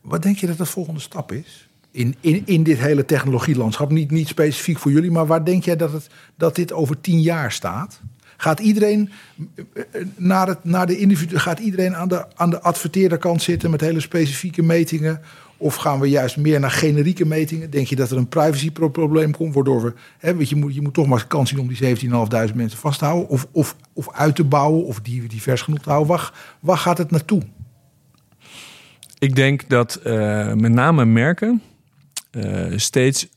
Wat denk je dat de volgende stap is? In, in, in dit hele technologielandschap, niet, niet specifiek voor jullie, maar waar denk jij dat, het, dat dit over tien jaar staat? Gaat iedereen eh, eh, naar, het, naar de individu, gaat iedereen aan de, aan de adverteerderkant zitten met hele specifieke metingen? Of gaan we juist meer naar generieke metingen? Denk je dat er een privacyprobleem komt, waardoor we, hè, weet je, moet, je moet toch maar kans zien om die 17.500 mensen vast te houden, of, of, of uit te bouwen, of die divers genoeg te houden? Waar, waar gaat het naartoe? Ik denk dat eh, met name merken eh, steeds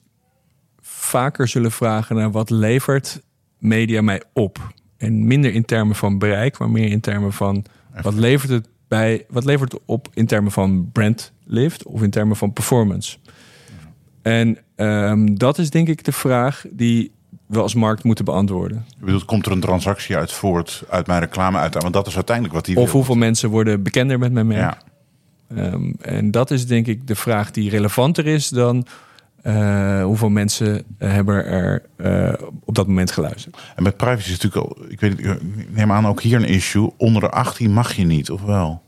vaker zullen vragen naar wat levert media mij op. En minder in termen van bereik, maar meer in termen van wat levert het bij, wat levert het op in termen van brand lift of in termen van performance. En ehm, dat is denk ik de vraag die we als markt moeten beantwoorden. Je bedoelt, komt er een transactie uit voort uit mijn reclame uit? Want dat is uiteindelijk wat die Of wil. hoeveel mensen worden bekender met mijn merk. Ja. Ehm, en dat is denk ik de vraag die relevanter is dan eh, hoeveel mensen hebben er eh, op dat moment geluisterd. En met privacy is natuurlijk al, ik weet neem aan ook hier een issue. Onder de 18 mag je niet, of wel?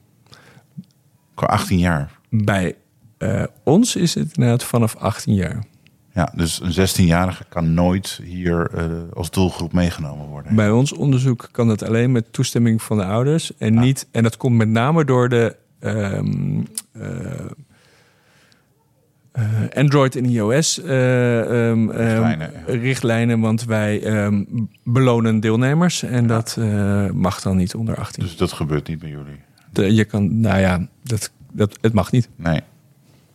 Qua 18 jaar. Bij eh, ons is het inderdaad vanaf 18 jaar. Ja, dus een 16-jarige kan nooit hier als doelgroep meegenomen worden. Bij ons onderzoek kan dat alleen met toestemming van de ouders. En, niet, en dat komt met name door de ehm, eh, eh, Android en iOS eh, ehm, ehm, Richtlijnen. Want wij ehm, belonen deelnemers. En dat mag dan niet onder 18. Dus dat gebeurt niet bij jullie. De- je kan, nou ja, dat, dat, het mag niet. Nee.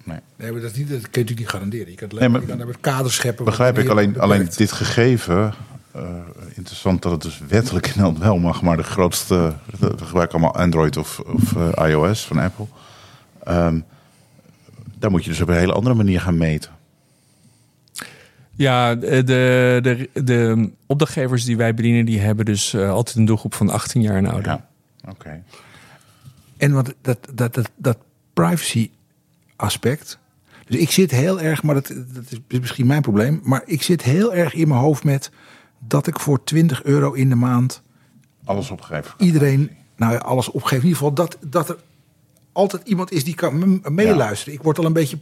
nee. Nee, maar dat, is niet, dat kun je natuurlijk niet garanderen. Je kan, het Nee, maar- je kan daar het kader scheppen. Begrijp ik. Alleen, alleen dit gegeven, eh, interessant dat het dus wettelijk in Nederland wel mag, maar de grootste, we gebruiken allemaal Android of, of eh, iOS van Apple. Ehm, daar moet je dus op een hele andere manier gaan meten. Ja, de, de, de, opdrachtgevers die wij bedienen, die hebben dus eh, altijd een doelgroep van 18 jaar en ouder. Ja, oké. En want dat, dat, dat, dat privacy aspect. Dus ik zit heel erg, maar dat, dat is misschien mijn probleem. Maar ik zit heel erg in mijn hoofd met dat ik voor 20 euro in de maand Alles opgegeven. iedereen, nou ja, alles opgeef. In ieder geval dat, dat er altijd iemand is die kan me- meeluisteren. Ik word al een beetje,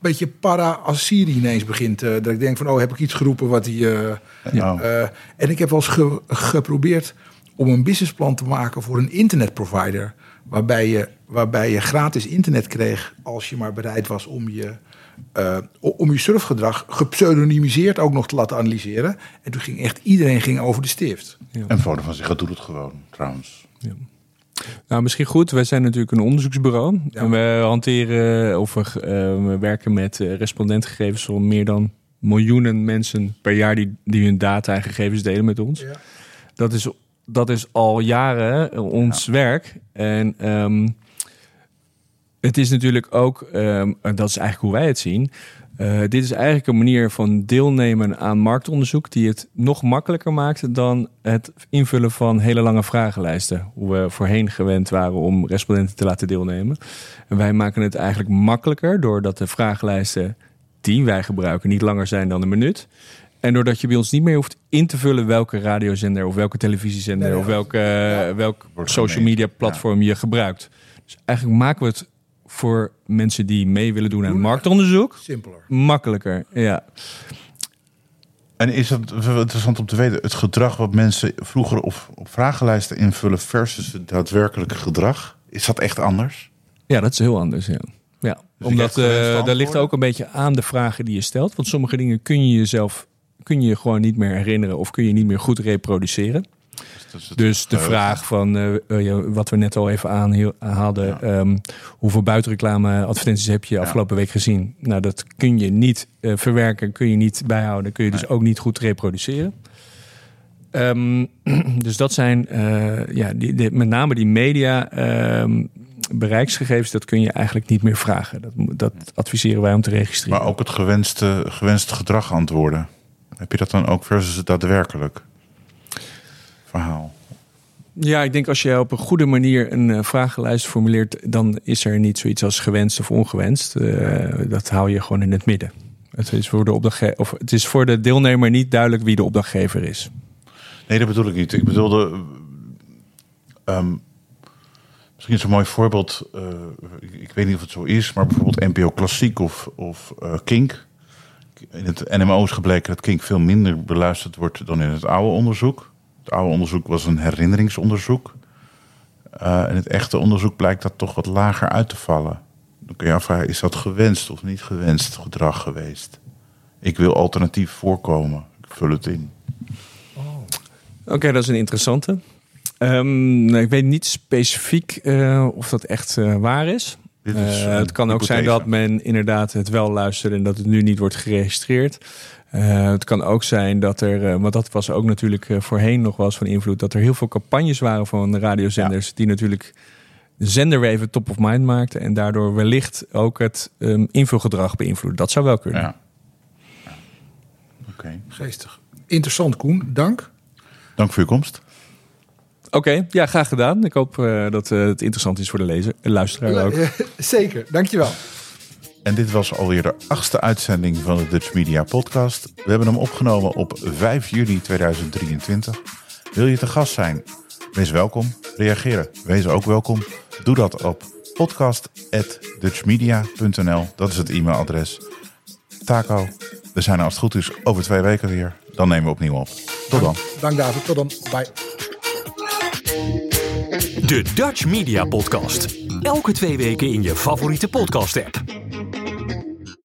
beetje para als Siri ineens begint. eh, dat ik denk van, oh, heb ik iets geroepen wat die... eh, Ja. eh, en ik heb wel eens ge- geprobeerd om een businessplan te maken voor een internetprovider. Waarbij je, waarbij je gratis internet kreeg als je maar bereid was om je, eh, om je surfgedrag gepseudonymiseerd ook nog te laten analyseren. En toen ging echt iedereen ging over de stift. En Vodafone van zich, doet het gewoon trouwens. Nou, misschien goed. Wij zijn natuurlijk een onderzoeksbureau. Ja. En we hanteren of we, eh, we werken met eh, respondentgegevens van meer dan miljoenen mensen per jaar die, die hun data en gegevens delen met ons. Dat, is, dat is al jaren ons werk. En ehm, het is natuurlijk ook, en dat is eigenlijk hoe wij het zien. eh, dit is eigenlijk een manier van deelnemen aan marktonderzoek die het nog makkelijker maakt dan het invullen van hele lange vragenlijsten. Hoe we voorheen gewend waren om respondenten te laten deelnemen. En wij maken het eigenlijk makkelijker doordat de vragenlijsten die wij gebruiken niet langer zijn dan een minuut. En doordat je bij ons niet meer hoeft in te vullen welke radiozender of welke televisiezender Nee, of welke, eh, welk social media platform je gebruikt. Dus eigenlijk maken we het voor mensen die mee willen doen aan marktonderzoek Simpeler. makkelijker. Ja. En is het interessant om te weten, het gedrag wat mensen vroeger op, op vragenlijsten invullen versus het daadwerkelijke gedrag, is dat echt anders? Ja, dat is heel anders, ja. ja. Omdat eh daar ligt ook een beetje aan de vragen die je stelt. Want sommige dingen kun je jezelf kun je gewoon niet meer herinneren of kun je niet meer goed reproduceren. Het Dus de geheugen. vraag van eh, eh, wat we net al even aanhaalden. ehm, hoeveel buitenreclame advertenties heb je afgelopen week gezien? Nou, dat kun je niet eh, verwerken, kun je niet bijhouden, kun je dus ook niet goed reproduceren. Ehm, dus dat zijn eh, ja, die, die- met name die media ehm, bereiksgegevens, dat kun je eigenlijk niet meer vragen. Dat, dat adviseren wij om te registreren. Maar ook het gewenste, gewenste gedrag antwoorden. Heb je dat dan ook versus het daadwerkelijk? Ja, ik denk als je op een goede manier een eh, vragenlijst formuleert, dan is er niet zoiets als gewenst of ongewenst. Eh, dat hou je gewoon in het midden. Het is, voor de of het is voor de deelnemer niet duidelijk wie de opdrachtgever is. Nee, dat bedoel ik niet. Ik bedoelde. ehm, misschien is een mooi voorbeeld. eh, ik, weet niet of het zo is, maar bijvoorbeeld NPO Klassiek of, of eh, Kink. In het NMO is gebleken dat Kink veel minder beluisterd wordt dan in het oude onderzoek. Het oude onderzoek was een herinneringsonderzoek. Eh, in het echte onderzoek blijkt dat toch wat lager uit te vallen. Dan kun je afvragen, is dat gewenst of niet gewenst gedrag geweest? Ik wil alternatief voorkomen. Ik vul het in. Oké, dat is een interessante. Ehm, nou, ik weet niet specifiek eh, of dat echt eh, waar is. Dit is het kan ook zijn dat men inderdaad het wel luistert en dat het nu niet wordt geregistreerd. Eh, het kan ook zijn dat er, eh, want dat was ook natuurlijk eh, voorheen nog wel eens van invloed, dat er heel veel campagnes waren van de radiozenders die natuurlijk de zender weer even top of mind maakten en daardoor wellicht ook het ehm, invulgedrag beïnvloeden. Dat zou wel kunnen. Ja. Ja. Oké. Geestig. Interessant, Koen. Dank. Dank voor uw komst. Oké, ja, graag gedaan. Ik hoop eh, dat het interessant is voor de lezer, luisteraar ook. Zeker, dankjewel. En dit was alweer de achtste uitzending van de Dutch Media Podcast. We hebben hem opgenomen op 5 juli 2023. Wil je te gast zijn? Wees welkom. Reageren. Wees ook welkom. Doe dat op podcast.dutchmedia.nl. Dat is het e-mailadres. Taco, we zijn er als het goed is over twee weken weer. Dan nemen we opnieuw op. Tot dan. Dank David. Tot dan. Bye. De Dutch Media Podcast. Elke twee weken in je favoriete podcast-app.